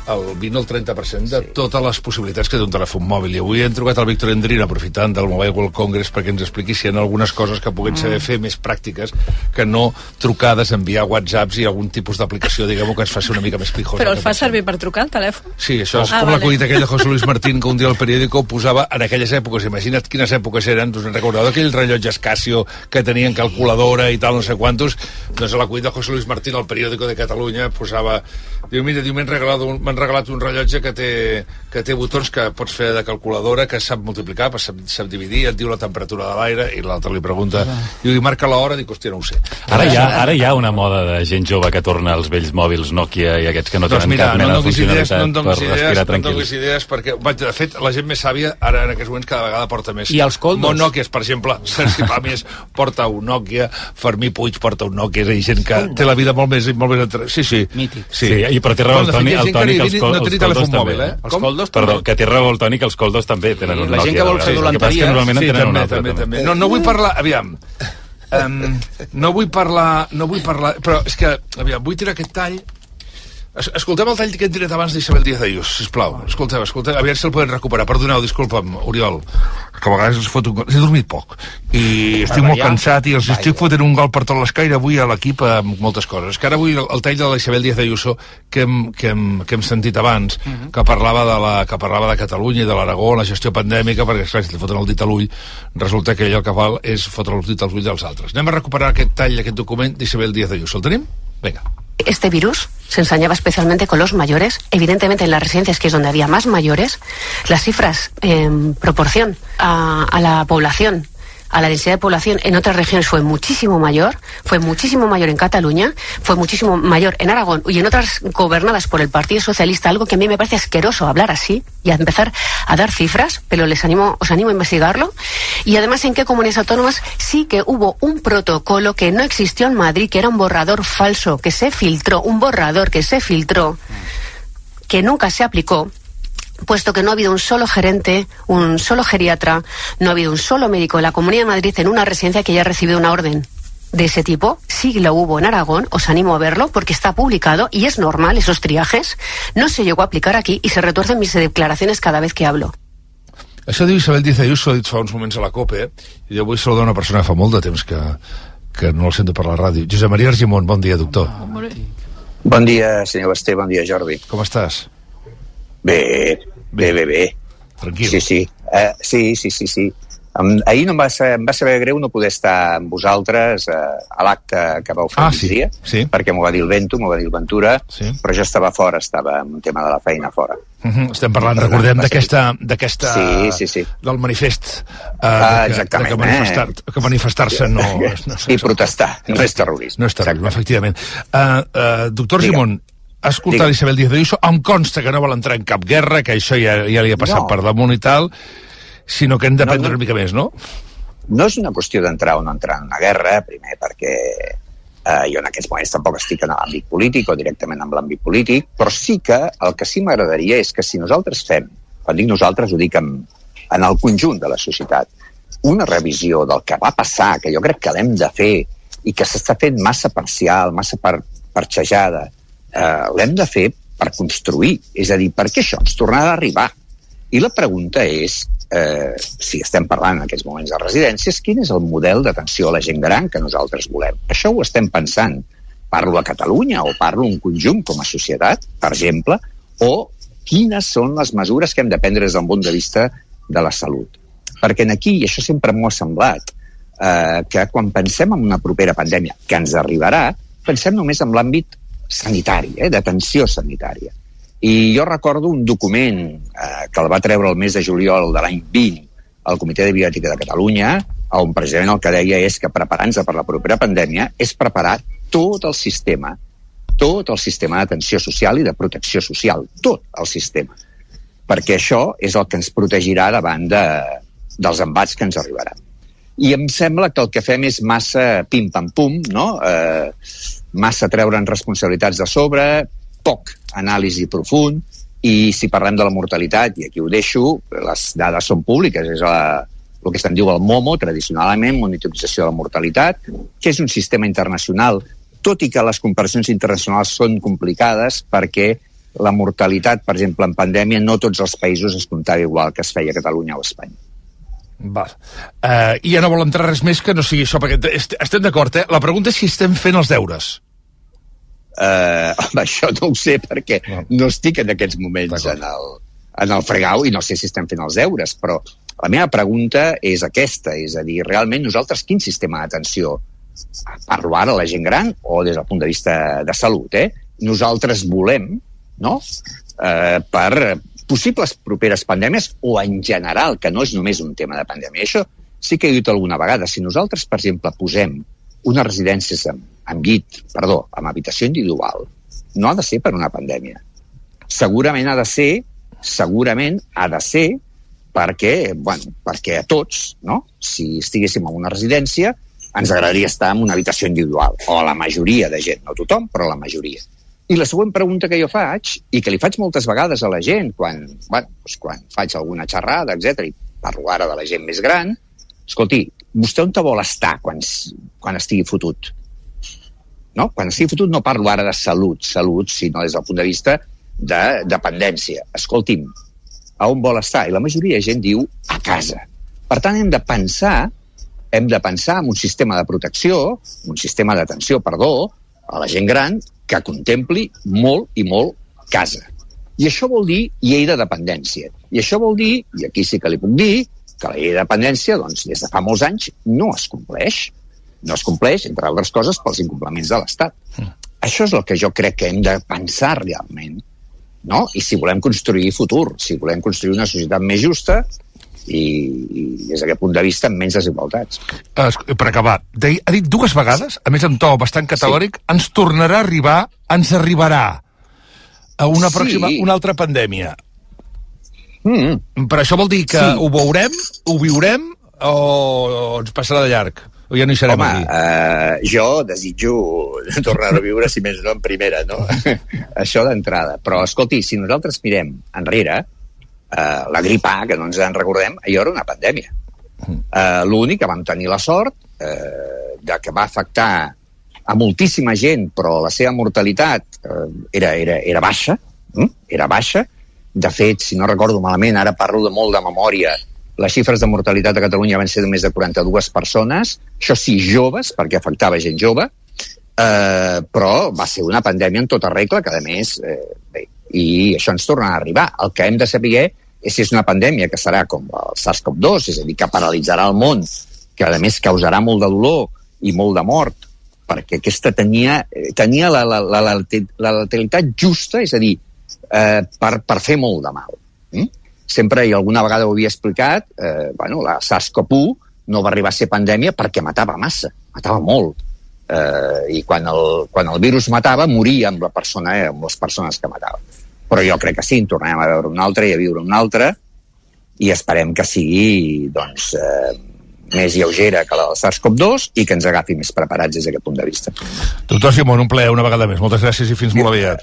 el 20 o el 30% de totes les possibilitats que té un telèfon mòbil. I avui hem trucat al Víctor Endrino, aprofitant del Mobile World Congress, perquè ens expliqui si hi ha algunes coses que puguin saber fer més pràctiques que no trucades, enviar whatsapps i algun tipus d'aplicació, diguem-ho, que ens faci una mica més pijosa. Però el fa servir per trucar al telèfon? Sí, això és Ah, com vale. l'acudit aquell de José Luis Martín que un dia al periòdico posava en aquelles èpoques, imagina't quines èpoques eren, us en recordeu d'aquell rellotge Casio que tenien calculadora i tal, no sé quantos, doncs l'acudit de José Luis Martín al periòdico de Catalunya posava, diu, mira, diu, m'han regalat, un, m'han regalat un rellotge que té, que té botons que pots fer de calculadora, que sap multiplicar, que sap, sap dividir, et diu la temperatura de l'aire, i l'altre li pregunta, diu, i marca l'hora, dic, hòstia, no ho sé. Ara hi, ha, ara hi ha una moda de gent jove que torna als vells mòbils Nokia i aquests que no doncs tenen mira, cap mena no de donis idees, funcionalitat no em per donis idees, respirar no em tranquils. donis idees perquè, vaig, de fet, la gent més sàvia ara en aquests moments cada vegada porta més. I els coldos? Molt Nokias, per exemple, [laughs] Sergi Pàmies porta un Nokia, Fermí Puig porta un Nokia, és a dir, gent que té la vida molt més... Molt més entre... Sí, sí. Mític. Sí, i però té raó el Toni, el Toni que ni- els, col, no coldos telèfon també. mòbil, eh? Els coldos Perdó, que té raó el Toni que els coldos també tenen un la gent Nokia. que vol fer en sí, també, també, també. No, no vull parlar... Aviam. Um, no vull parlar... No vull parlar... Però és que, aviam, vull tirar aquest tall... Es, escolteu el tall que hem tirat abans d'Isabel Díaz Ayús, sisplau. Escolteu, escolteu, aviam si el podem recuperar. Perdoneu, disculpa'm, Oriol, que a vegades es fot un gol. He dormit poc i estic molt cansat i els estic fotent un gol per tot l'escaire avui a l'equip amb moltes coses. Que ara vull el, el tall de la Isabel Díaz Ayuso que hem, que hem, que hem sentit abans, que parlava de la, que parlava de Catalunya i de l'Aragó, la gestió pandèmica, perquè esclar, si li foten el dit a l'ull, resulta que ell el que fa és fotre el dit als ulls dels altres. Anem a recuperar aquest tall, aquest document d'Isabel Díaz Ayuso. El tenim? Vinga. Este virus se ensañaba especialmente con los mayores. Evidentemente en las residencias, que es donde había más mayores, las cifras en proporción a, a la población a la densidad de población en otras regiones fue muchísimo mayor, fue muchísimo mayor en Cataluña, fue muchísimo mayor en Aragón y en otras gobernadas por el Partido Socialista, algo que a mí me parece asqueroso hablar así y a empezar a dar cifras, pero les animo, os animo a investigarlo. Y además en qué comunidades autónomas sí que hubo un protocolo que no existió en Madrid, que era un borrador falso, que se filtró, un borrador que se filtró, que nunca se aplicó puesto que no ha habido un solo gerente, un solo geriatra, no ha habido un solo médico en la Comunidad de Madrid en una residencia que haya recibido una orden de ese tipo. Sí lo hubo en Aragón, os animo a verlo porque está publicado y es normal esos triajes. No se llegó a aplicar aquí y se retuercen mis declaraciones cada vez que hablo. Això diu Isabel Díaz Ayuso, ha dit fa uns moments a la COPE, i jo vull saludar una persona que fa molt de temps que, que no el sento per la ràdio. Josep Maria Argimon, bon dia, doctor. Bon dia, senyor Basté, bon dia, Jordi. Com estàs? Bé, bé, bé, bé. Tranquil. Sí, sí. Uh, sí, sí, sí, sí. Um, ahir no em va, ser, em va saber greu no poder estar amb vosaltres uh, a l'acte que vau fer Ah, sí, migdia, sí. perquè m'ho va dir el Vento, m'ho va dir el Ventura, Sí. però jo estava fora, estava amb un tema de la feina fora. Uh -huh. Estem parlant, Per recordem, d'aquesta... d'aquesta Sí, sí, sí. Del manifest. Uh, Ah, de que, exactament, De que manifestar- eh? que manifestar-se no... [laughs] no I protestar, no és terrorisme. No és terrorisme, efectivament. Uh, uh, doctor Digue'm. Simón, Digue'm. Isabel Díaz Ayuso, em consta que no vol entrar en cap guerra, que això ja, ja li ha passat No. per damunt i tal, sinó que hem No, d'aprendre no. una mica més, no? No és una qüestió d'entrar o no entrar en una guerra, primer perquè eh, jo en aquests moments tampoc estic en l'àmbit polític o directament en l'àmbit polític, però sí que el que sí m'agradaria és que si nosaltres fem, quan dic nosaltres ho dic en, en el conjunt de la societat, una revisió del que va passar, que jo crec que l'hem de fer i que s'està fent massa parcial, massa per, parxejada, eh, l'hem de fer per construir. És a dir, per què això ens tornarà a arribar? I la pregunta és, eh, si estem parlant en aquests moments de residències, quin és el model d'atenció a la gent gran que nosaltres volem? Això ho estem pensant. Parlo a Catalunya o parlo en conjunt com a societat, per exemple, o quines són les mesures que hem de prendre des del punt de vista de la salut. Perquè en aquí, i això sempre m'ho ha semblat, eh, que quan pensem en una propera pandèmia que ens arribarà, pensem només en l'àmbit sanitari, eh, d'atenció sanitària. I jo recordo un document eh, que el va treure el mes de juliol de l'any 20 al Comitè de Biòtica de Catalunya, on precisament el que deia és que preparant-se per la propera pandèmia és preparar tot el sistema, tot el sistema d'atenció social i de protecció social, tot el sistema. Perquè això és el que ens protegirà davant de, dels embats que ens arribaran. I em sembla que el que fem és massa pim-pam-pum, no? Eh, massa treure'n responsabilitats de sobre, poc anàlisi profund, i si parlem de la mortalitat, i aquí ho deixo, les dades són públiques, és la, el que se'n diu el MOMO, tradicionalment, monitorització de la mortalitat, que és un sistema internacional, tot i que les comparacions internacionals són complicades perquè la mortalitat, per exemple, en pandèmia, no tots els països es comptava igual que es feia a Catalunya o a Espanya. Val. Uh, I ja no vol entrar res més que no sigui això, perquè est estem d'acord, eh? La pregunta és si estem fent els deures. Uh, home, això no ho sé perquè no, no estic en aquests moments en el, en el fregau i no sé si estem fent els deures, però la meva pregunta és aquesta, és a dir, realment nosaltres quin sistema d'atenció parlo ara a la gent gran o des del punt de vista de salut, eh? Nosaltres volem, no?, eh, per possibles properes pandèmies o en general, que no és només un tema de pandèmia. Això sí que he dit alguna vegada. Si nosaltres, per exemple, posem unes residències amb, amb llit, perdó, amb habitació individual, no ha de ser per una pandèmia. Segurament ha de ser, segurament ha de ser perquè, bueno, perquè a tots, no? si estiguéssim en una residència, ens agradaria estar en una habitació individual, o a la majoria de gent, no tothom, però la majoria. I la següent pregunta que jo faig, i que li faig moltes vegades a la gent, quan, bueno, doncs quan faig alguna xerrada, etc i parlo ara de la gent més gran, escolti, vostè on te vol estar quan, quan estigui fotut? No? Quan estigui fotut no parlo ara de salut, salut, sinó des del punt de vista de dependència. Escolti'm, a on vol estar? I la majoria de gent diu a casa. Per tant, hem de pensar hem de pensar en un sistema de protecció, un sistema d'atenció, perdó, a la gent gran que contempli molt i molt casa. I això vol dir llei de dependència. I això vol dir, i aquí sí que li puc dir, que la llei de dependència, doncs, des de fa molts anys, no es compleix. No es compleix, entre altres coses, pels incompliments de l'Estat. Mm. Això és el que jo crec que hem de pensar realment. No? I si volem construir futur, si volem construir una societat més justa, i, i des d'aquest punt de vista amb menys desigualtats. Es, per acabar, de, ha dit dues vegades, a més amb to bastant categòric, sí. ens tornarà a arribar, ens arribarà a una Sí. pròxima, una altra pandèmia. Mm. Per això vol dir que Sí. ho veurem, ho viurem, o, o ens passarà de llarg? O ja no hi serem Home, aquí? eh, jo desitjo [laughs] tornar a viure, si més no, en primera, no? [laughs] Això d'entrada. Però, escolti, si nosaltres mirem enrere, eh, la grip A, que no ens en recordem, allò era una pandèmia. Eh, L'únic que vam tenir la sort eh, de que va afectar a moltíssima gent, però la seva mortalitat eh, era, era, era baixa, mm? era baixa. De fet, si no recordo malament, ara parlo de molt de memòria, les xifres de mortalitat a Catalunya van ser de més de 42 persones, això sí, joves, perquè afectava gent jove, eh, però va ser una pandèmia en tota regla, que a més, eh, bé, i això ens torna a arribar. El que hem de saber és si és una pandèmia que serà com el SARS-CoV-2, és a dir, que paralitzarà el món, que a més causarà molt de dolor i molt de mort, perquè aquesta tenia, eh, tenia la, la, la, la, la letalitat justa, és a dir, eh, per, per fer molt de mal. Mm? Sempre, i alguna vegada ho havia explicat, eh, bueno, la SARS-CoV-1 no va arribar a ser pandèmia perquè matava massa, matava molt. Eh, I quan el, quan el virus matava, moria amb la persona, eh, amb les persones que matava. Però jo crec que sí, en tornarem a veure una altra i a viure una altra, i esperem que sigui, doncs, eh, més lleugera que la del SARS-CoV-2 i que ens agafi més preparats des d'aquest punt de vista. Doctor Simón, un plaer una vegada més. Moltes gràcies i fins molt aviat.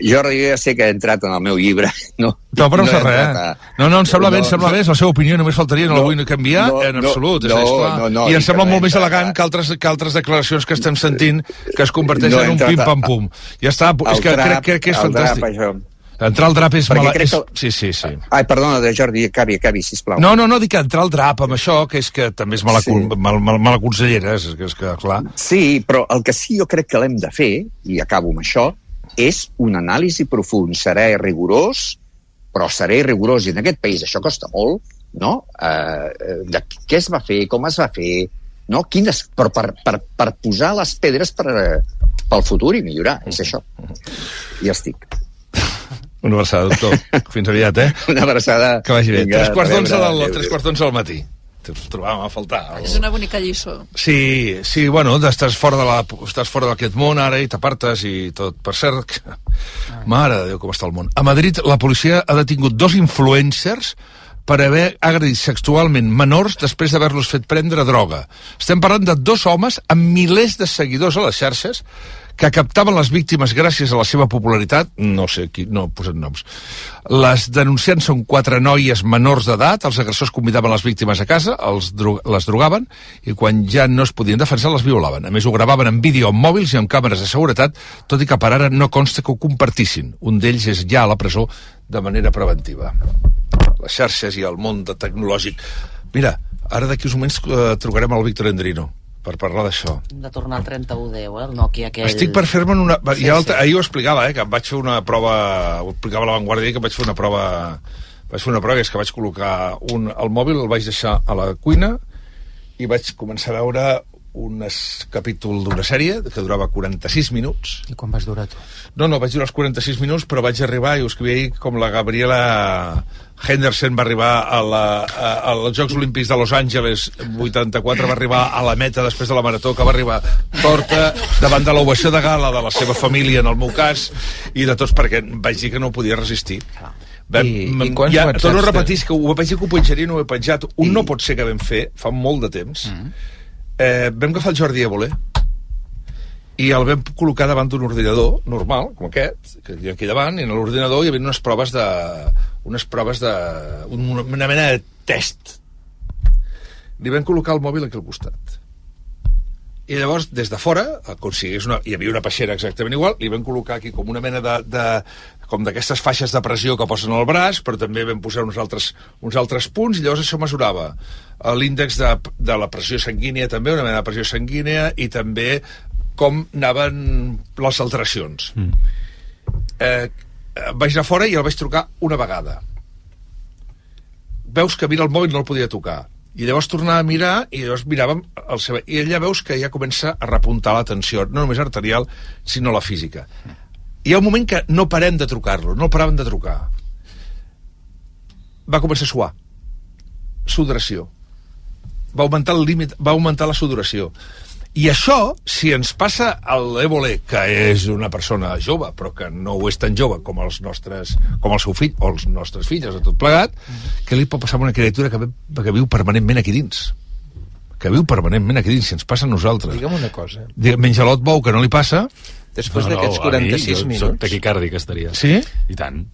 Jordi, jo ja sé que he entrat en el meu llibre. [laughs] No, No, però no, no res. a- No, no, em sembla bé, em No, sembla no. bé, és la seva opinió, només faltaria, no, la No, vull canviar, no, en no, absolut, no, és clar. no, no, I em sembla molt no més elegant que altres, que altres declaracions que estem sentint que es converteixen No en un pim-pam-pum. Ja està, és que crec, crec que és drap, fantàstic. això. Entrar al drap és Perquè mala... crec És... que- Sí, sí, sí. Ai, perdona, de Jordi, acabi, acabi, sisplau. No, no, no, dic entrar al drap amb això, que és que també és mala, sí. mal, mal, mala consellera, és que, és que clar... Sí, però el que sí jo crec que l'hem de fer, i acabo amb això, és un anàlisi profund. Seré rigorós, però seré rigorós, i en aquest país això costa molt, no? Eh, de què es va fer, com es va fer, no? Quines, però per, per, per posar les pedres per, eh, pel futur i millorar, és això. Ja estic. Una abraçada, doctor. [laughs] Fins aviat, eh? Una abraçada. Que vagi bé. Vinga, tres quarts a d'onze del, tres quarts d'onze del matí. Ens trobàvem a faltar. El... És una bonica lliçó. Sí, sí, bueno, estàs fora de la, estàs fora d'aquest món ara i t'apartes i tot. Per cert, que... mare de Déu, com està el món. A Madrid, la policia ha detingut dos influencers per haver agredit sexualment menors després d'haver-los fet prendre droga. Estem parlant de dos homes amb milers de seguidors a les xarxes que captaven les víctimes gràcies a la seva popularitat, no sé qui, no posen noms. Les denunciants són quatre noies menors d'edat, els agressors convidaven les víctimes a casa, els dro les drogaven, i quan ja no es podien defensar les violaven. A més, ho gravaven en vídeo amb mòbils i amb càmeres de seguretat, tot i que per ara no consta que ho compartissin. Un d'ells és ja a la presó de manera preventiva. Les xarxes i el món de tecnològic. Mira, ara d'aquí uns moments eh, trucarem al Víctor Endrino per parlar d'això. de tornar al 3110, eh? el Nokia aquell... Estic per fer-me'n una... Sí, Sí, ja sí. Ahir ho explicava, eh, que em vaig fer una prova... Ho explicava a la Vanguardia, que em vaig fer una prova... Vaig fer una prova, que és que vaig col·locar un, el mòbil, el vaig deixar a la cuina i vaig començar a veure un capítol d'una sèrie que durava 46 minuts. I quan vas durar tu? No, no, vaig durar els 46 minuts, però vaig arribar, i ho escrivia ahir, com la Gabriela Henderson va arribar a la, a, als Jocs Olímpics de Los Angeles 84, va arribar a la meta després de la marató, que va arribar torta davant de l'ovació de gala de la seva família, en el meu cas, i de tots, perquè vaig dir que no podia resistir. Vam, I- i quants ja, torno a repetir, que ho vaig dir que ho penjaria i no ho he penjat. Un no pot ser que vam fer, fa molt de temps. Eh, vam agafar el Jordi Évole, i el vam col·locar davant d'un ordinador normal, com aquest, que hi aquí davant, i en l'ordinador hi havia unes proves de... unes proves de... una, mena de test. Li vam col·locar el mòbil aquí al costat. I llavors, des de fora, com si una, hi havia una peixera exactament igual, li vam col·locar aquí com una mena de, de com d'aquestes faixes de pressió que posen al braç, però també vam posar uns altres, uns altres punts, i llavors això mesurava l'índex de, de la pressió sanguínia també, una mena de pressió sanguínia, i també com anaven les alteracions. Mm. Eh, vaig anar fora i el vaig trucar una vegada. Veus que mira el mòbil no el podia tocar. I llavors tornava a mirar i llavors miràvem el seu... I ella veus que ja comença a repuntar la tensió, no només arterial, sinó la física. Hi ha un moment que no parem de trucar-lo, no paràvem de trucar. Va començar a suar. sudoració. Va augmentar el límit, va augmentar la sudoració. I això, si ens passa a l'Évole, que és una persona jove, però que no ho és tan jove com els nostres, com el seu fill, o els nostres filles, a tot plegat, què li pot passar a una criatura que, ve- que viu permanentment aquí dins? Que viu permanentment aquí dins, si ens passa a nosaltres. Digue'm una cosa. Digue- Menja l'ot bou, que no li passa... Després No, no, d'aquests mi, 46 jo soc minuts... taquicàrdic estaria. Sí? I tant.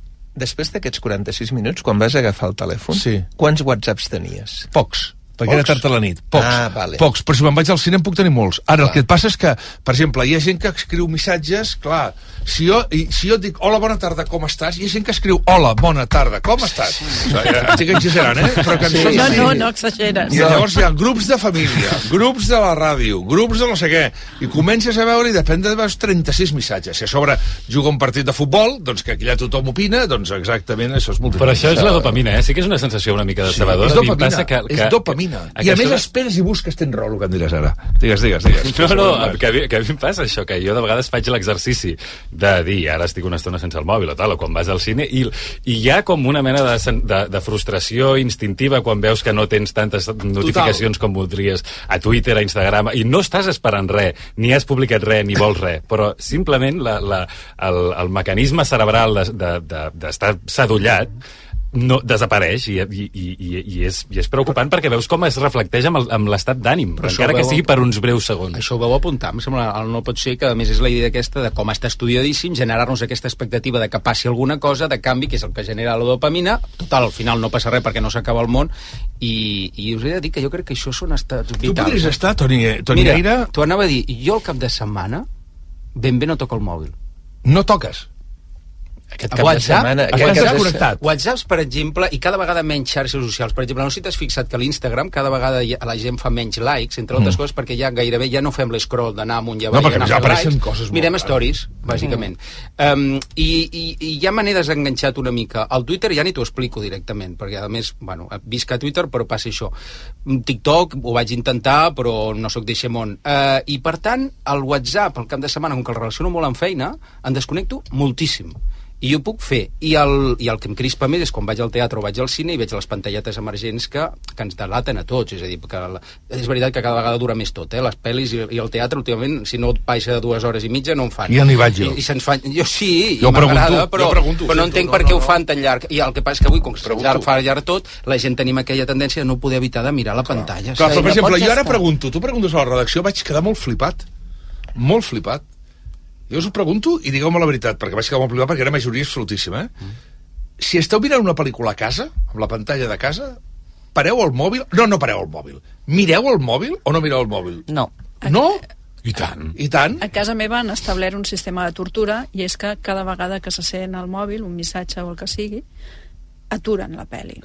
Després d'aquests 46 minuts, quan vas agafar el telèfon, Sí. quants whatsapps tenies? Pocs, perquè era tard a la nit. Pocs. Ah, vale. Pocs, però si me'n vaig al cine en puc tenir molts. Ara, el que et passa és que, per exemple, hi ha gent que escriu missatges, clar, si jo, i, si jo et dic hola, bona tarda, com estàs? Hi ha gent que escriu hola, bona tarda, com estàs? Sí. Estic exagerant, eh? Però que Sí. No, no, no exageres. I llavors hi ha grups de família, grups de la ràdio, grups de no sé què, i comences a veure i depèn de veus 36 missatges. Si a sobre juga un partit de futbol, doncs que allà tothom opina, doncs exactament això és molt Però això és la dopamina, eh? Sí que és una sensació una mica decebedora. és mi em dopamina, passa que, que, és dopamina. Que I a més de- esperes i busques tens raó, el que em diràs ara. Digues, digues, digues. No, no, que a, mi, que a mi em passa això, que jo de vegades faig l'exercici de dir, ara estic una estona sense el mòbil o tal, o quan vas al cine, i, i hi ha com una mena de, de, de frustració instintiva quan veus que no tens tantes notificacions com voldries a Twitter, a Instagram, i no estàs esperant res, ni has publicat res, ni vols res, però simplement la, la, el, el mecanisme cerebral d'estar de, de, d'estar sadollat no, desapareix i, i, i, i, i, és, i és preocupant perquè veus com es reflecteix amb el- amb l'estat d'ànim, encara que sigui per uns breus segons. Això ho veu apuntar, em sembla, no pot ser que a més és la idea aquesta de com està estudiadíssim, generar-nos aquesta expectativa de que passi alguna cosa, de canvi, que és el que genera la dopamina, total, al final no passa res perquè no s'acaba el món, i, i us he de dir que jo crec que això són estats vitals. Tu podries eh? estar, Toni, Toni Mira, Aire... t'ho anava a dir, jo el cap de setmana ben bé no toco el mòbil. No toques? Aquest cap de setmana... Aquest cap de. WhatsApps, per exemple, i cada vegada menys xarxes socials. Per exemple, no sé si t'has fixat que l'Instagram cada vegada ha- la gent fa menys likes, entre altres Mm. coses, perquè ja gairebé ja no fem l'escroll d'anar amunt i No, avall. perquè i anar ja apareixen likes. coses molt Mirem rares. stories, bàsicament. Um, i, i, I ja me n'he desenganxat una mica. Al Twitter ja ni t'ho explico directament, perquè a més, bueno, visc a Twitter, però passa això. TikTok ho vaig intentar, però no sóc d'Eixemont. Uh, I, per tant, el WhatsApp, el cap de setmana, com que el relaciono molt amb feina, en desconnecto moltíssim i ho puc fer. I el, I el que em crispa més és quan vaig al teatre o vaig al cine i veig les pantalletes emergents que, que ens delaten a tots. És a dir, que la, és veritat que cada vegada dura més tot, eh? Les pel·lis i, i el teatre, últimament, si no baixa de dues hores i mitja, no en fan. Ja n'hi vaig jo. I, i se'ns fan... Jo sí, Jo i m'agrada, pregunto, però, jo pregunto, però no entenc no, per no, què no. ho fan tan llarg. I el que passa és que avui, com que es llarg, fa llarg tot, la gent tenim aquella tendència de no poder evitar de mirar la pantalla. Clar, però, per no exemple, jo ara estar. pregunto, tu preguntes a la redacció, vaig quedar molt flipat. Molt flipat. Jo us ho pregunto i digueu-me la veritat, perquè vaig quedar molt flipat perquè era majoria absolutíssima, eh? Mm. Si esteu mirant una pel·lícula a casa, amb la pantalla de casa, pareu el mòbil... No, no pareu el mòbil. Mireu el mòbil o no mireu el mòbil? No. No? I tant. I tant? A casa meva han establert un sistema de tortura i és que cada vegada que se sent al mòbil, un missatge o el que sigui, aturen la pel·li.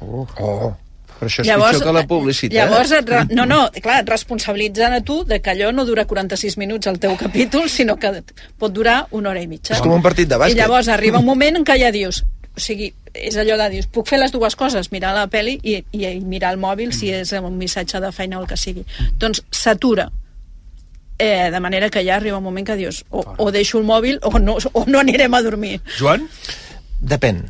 Oh, oh. Però això és Llavors, pitjor que la publicitat. Llavors, et re... no, no, clar, et responsabilitzen a tu de que allò no dura 46 minuts el teu capítol, sinó que pot durar una hora i mitja. És com un partit de bàsquet. I llavors arriba un moment en què ja dius, o sigui, és allò de dius, puc fer les dues coses, mirar la pel·li i, i, i mirar el mòbil si és un missatge de feina o el que sigui. Doncs s'atura. Eh, de manera que ja arriba un moment que dius o, o deixo el mòbil o no, o no anirem a dormir. Joan? Depèn.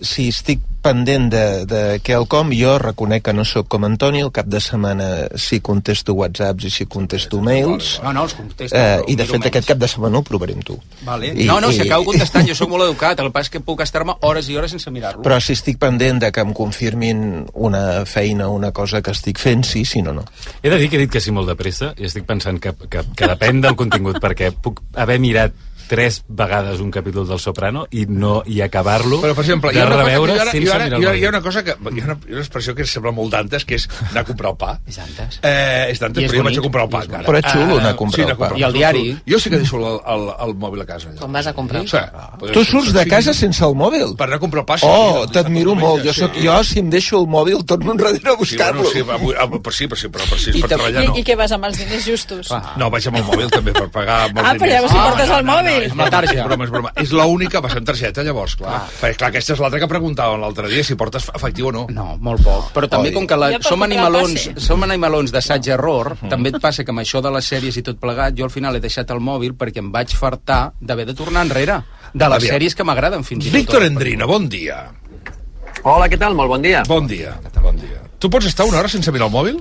Si estic pendent de, de quelcom, jo reconec que no sóc com Antoni, el cap de setmana sí contesto whatsapps i sí contesto mails, No, no, els contesto. eh, però i de fet menys. aquest cap de setmana ho provaré amb tu. Vale. I- no, no, si i- acabo contestant, jo sóc molt [laughs] educat, el és que puc estar-me hores i hores sense mirar-lo. Però si estic pendent de que em confirmin una feina una cosa que estic fent, sí, sí, no, no. He de dir que he dit que sí molt de pressa i estic pensant que, que, que depèn del contingut, perquè puc haver mirat tres vegades un capítol del Soprano i no i acabar-lo Però, per exemple, hi de ha una cosa, reveure jo ara, sense jo ara, mirar el hi ha una cosa que... Hi ha una, hi ha una expressió que sembla molt d'antes, que és anar a comprar el pa. És d'antes. Eh, és d'antes, però jo vaig a comprar el pa, encara. Però és xulo anar a comprar sí, el anar a comprar pa. I el diari. Jo sí que deixo el, el, el mòbil a casa. allà. Quan vas a comprar el Sí. Tu surts de casa sense el mòbil? Per anar a comprar el pa. sí, Oh, t'admiro molt. Jo, sí. soc, jo, si em deixo el mòbil, torno enrere a Sí, bueno, buscar-lo. sí, avui, avui, per sí, per sí, però per sí, I, per treballar i, no. I què vas amb els diners justos? No, vaig amb el mòbil també per pagar amb els Ah, però diners. llavors hi portes el mòbil. És broma, targeta. És broma, és broma. És l'única, va ser en targeta, llavors, clar. Ah. Perquè, clar, aquesta és l'altra que preguntàvem l'altre dia, si portes efectiu o no. No, molt poc. Però també, Oi. com que la, Ja som, animalons, som animalons d'assaig-error, també et passa que amb això de les sèries i tot plegat, jo al final he deixat el mòbil perquè em vaig fartar d'haver de tornar enrere de les Aviam. sèries que m'agraden fins i tot. Víctor Endrina, bon dia. Hola, què tal? Molt bon dia. Bon dia, bon dia. Tu pots estar una hora sense mirar el mòbil?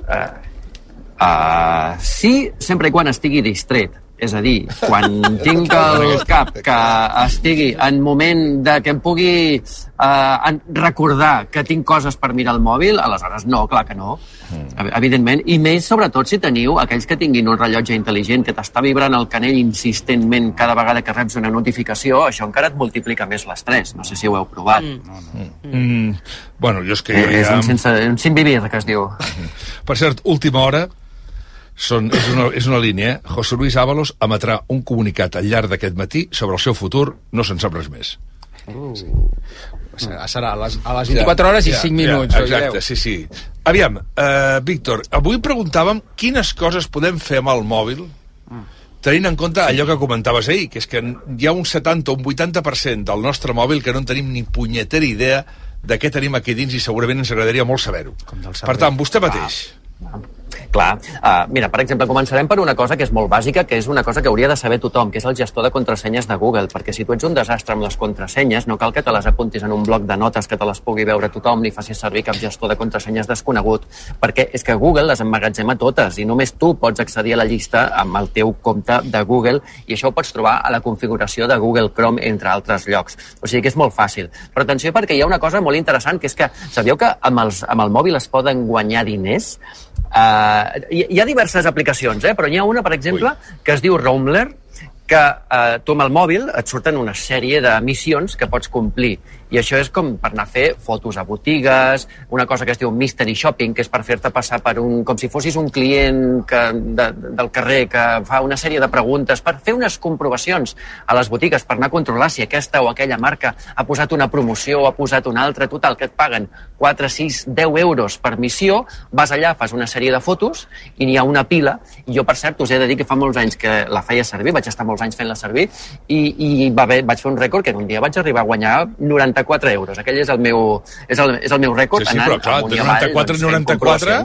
Uh, sí, sempre i quan estigui distret. És a dir, quan [laughs] tinc el cap que estigui en moment de que em pugui uh, recordar que tinc coses per mirar el mòbil, aleshores no, clar que no, mm. evidentment. I més, sobretot, si teniu aquells que tinguin un rellotge intel·ligent que t'està vibrant el canell insistentment cada vegada que reps una notificació, això encara et multiplica més l'estrès. No sé si ho heu provat. Mm. No, no. Mm. Bueno, jo és que... Eh, és un, sense, un sin vivir, que es diu. Per cert, última hora, són, és, una, és una línia, eh? José Luis Ábalos emetrà un comunicat al llarg d'aquest matí sobre el seu futur, no se'n sap res més. Uh. Serà a les, a les 24 hores i 5 minuts. Ja, exacte, sí, sí. Aviam, uh, Víctor, avui preguntàvem quines coses podem fer amb el mòbil tenint en compte allò que comentaves ahir, que és que hi ha un 70 o un 80% del nostre mòbil que no en tenim ni punyetera idea de què tenim aquí dins i segurament ens agradaria molt saber-ho. Per tant, vostè mateix. Ah. Clar. Uh, mira, per exemple, començarem per una cosa que és molt bàsica, que és una cosa que hauria de saber tothom, que és el gestor de contrasenyes de Google, perquè si tu ets un desastre amb les contrasenyes, no cal que te les apuntis en un bloc de notes que te les pugui veure tothom ni facis servir cap gestor de contrasenyes desconegut, perquè és que Google les emmagatzema totes i només tu pots accedir a la llista amb el teu compte de Google i això ho pots trobar a la configuració de Google Chrome, entre altres llocs. O sigui que és molt fàcil. Però atenció perquè hi ha una cosa molt interessant, que és que sabíeu que amb, els, amb el mòbil es poden guanyar diners? Uh, hi, hi ha diverses aplicacions, eh? però n'hi ha una, per exemple, Ui. que es diu Roamler, que eh, tu amb el mòbil et surten una sèrie de missions que pots complir i això és com per anar a fer fotos a botigues, una cosa que es diu mystery shopping, que és per fer-te passar per un... com si fossis un client que, de, del carrer que fa una sèrie de preguntes, per fer unes comprovacions a les botigues, per anar a controlar si aquesta o aquella marca ha posat una promoció o ha posat una altra, total, que et paguen 4, 6, 10 euros per missió, vas allà, fas una sèrie de fotos i n'hi ha una pila, i jo, per cert, us he de dir que fa molts anys que la feia servir, vaig estar molts anys fent-la servir, i, i va bé, vaig fer un rècord que un dia vaig arribar a guanyar 90 94 euros. Aquell és el meu, és el, és el meu rècord. Sí, sí, però clar, de 94 a 94...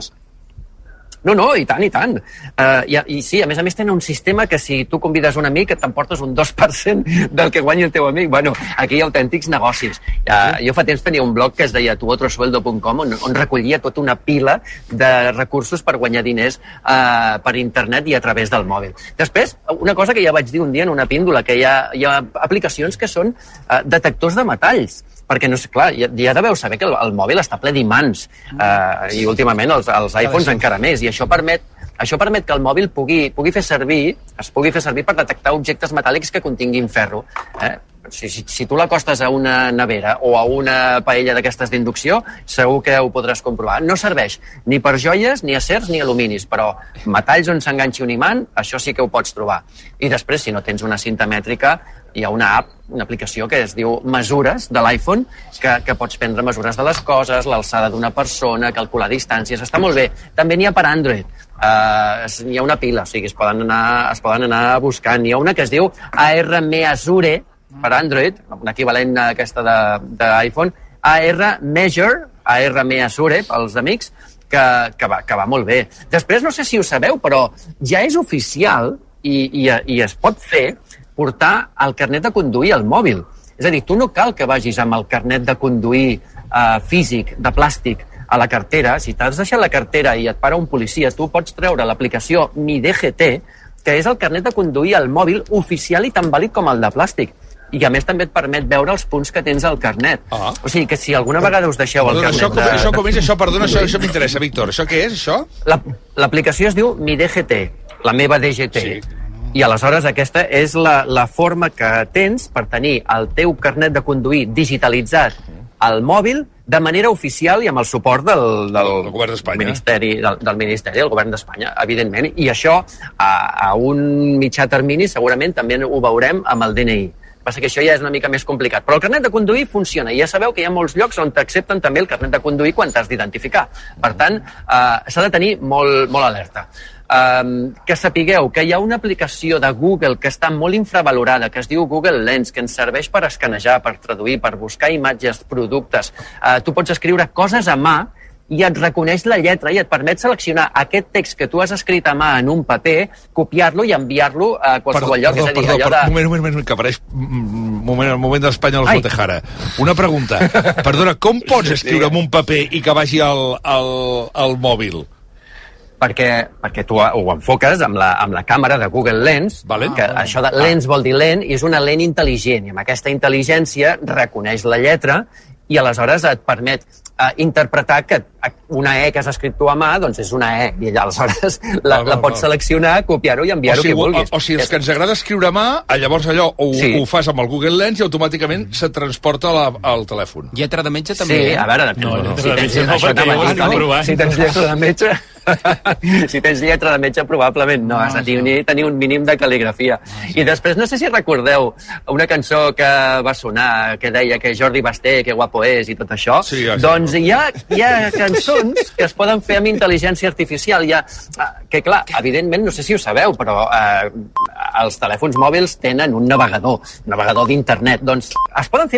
No, no, i tant, i tant. Uh, i, I sí, a més a més tenen un sistema que si tu convides un amic et t'emportes un 2% del que guanyi el teu amic. Bueno, aquí hi ha autèntics negocis. Uh, jo fa temps tenia un blog que es deia tuotrosueldo.com on, on recollia tota una pila de recursos per guanyar diners uh, per internet i a través del mòbil. Després, una cosa que ja vaig dir un dia en una píndola, que hi ha, hi ha aplicacions que són uh, detectors de metalls perquè, no sé, clar, ja, ja deveu saber que el, el mòbil està ple d'imants eh, i últimament els, els iPhones encara més, i això permet això permet que el mòbil pugui, pugui fer servir, es pugui fer servir per detectar objectes metàl·lics que continguin ferro. Eh? Si, si, si tu l'acostes a una nevera o a una paella d'aquestes d'inducció, segur que ho podràs comprovar. No serveix ni per joies, ni acers, ni aluminis, però metalls on s'enganxi un imant, això sí que ho pots trobar. I després, si no tens una cinta mètrica, hi ha una app, una aplicació que es diu Mesures de l'iPhone, que, que pots prendre mesures de les coses, l'alçada d'una persona, calcular distàncies, està molt bé. També n'hi ha per Android, uh, n'hi ha una pila, o sigui, es poden anar, es poden anar buscant. N'hi ha una que es diu AR Measure per Android, un equivalent a aquesta d'iPhone, AR Measure, AR Measure pels amics, que, que, va, que va molt bé. Després, no sé si ho sabeu, però ja és oficial i, i, i es pot fer portar el carnet de conduir al mòbil. És a dir, tu no cal que vagis amb el carnet de conduir eh, físic, de plàstic, a la cartera. Si t'has deixat la cartera i et para un policia, tu pots treure l'aplicació Mi DGT, que és el carnet de conduir al mòbil oficial i tan vàlid com el de plàstic i a més també et permet veure els punts que tens al carnet. Ah. O sigui que si alguna vegada us deixeu perdona, el carnet... Això, com, de... això com és això? Perdona, això, això m'interessa, Víctor. Això què és, això? L'aplicació la, es diu Mi DGT, la meva DGT. Sí i aleshores aquesta és la, la forma que tens per tenir el teu carnet de conduir digitalitzat al mòbil de manera oficial i amb el suport del, del, del govern d'Espanya. Ministeri, del, del Ministeri del Govern d'Espanya, evidentment. I això, a, a un mitjà termini, segurament també ho veurem amb el DNI. Passa que això ja és una mica més complicat. Però el carnet de conduir funciona. I ja sabeu que hi ha molts llocs on t'accepten també el carnet de conduir quan t'has d'identificar. Per tant, eh, s'ha de tenir molt, molt alerta um, que sapigueu que hi ha una aplicació de Google que està molt infravalorada, que es diu Google Lens, que ens serveix per escanejar, per traduir, per buscar imatges, productes. Uh, tu pots escriure coses a mà i et reconeix la lletra i et permet seleccionar aquest text que tu has escrit a mà en un paper, copiar-lo i enviar-lo a qualsevol lloc. Perdó, és a dir, perdó, allò perdó, de... moment, moment, moment, que apareix mm, moment, moment d'Espanya als Ai. Botejara. Una pregunta. [laughs] Perdona, com pots escriure en un paper i que vagi al, al, al mòbil? perquè, perquè tu ho enfoques amb la, amb la càmera de Google Lens, vale. que això de lens vol dir lent, i és una lent intel·ligent, i amb aquesta intel·ligència reconeix la lletra i aleshores et permet uh, interpretar que una E que has escrit tu a mà, doncs és una E, i aleshores la, Val, val, la pots val. seleccionar, copiar-ho i O enviar-ho sigui, qui vulguis. o, o sigui, els que ens agrada escriure a mà, eh, llavors allò ho, Sí. ho fas amb el Google Lens i automàticament se transporta la, al telèfon. Lletra de metge Sí, a veure, No, no, si tens, això anava a dir, Toni, si tens lletra de metge, [laughs] si tens lletra de metge probablement no, has de tenir, tenir un mínim de cal·ligrafia. I després, no sé si recordeu una cançó que va sonar, que deia que Jordi Basté, que guapo és i tot això, Sí, ja doncs hi ha, hi ha cançons que es poden fer amb intel·ligència artificial. Hi ha, ah, que clar, evidentment, no sé si ho sabeu, però eh, els telèfons mòbils tenen un navegador, un navegador d'internet. Doncs es poden fer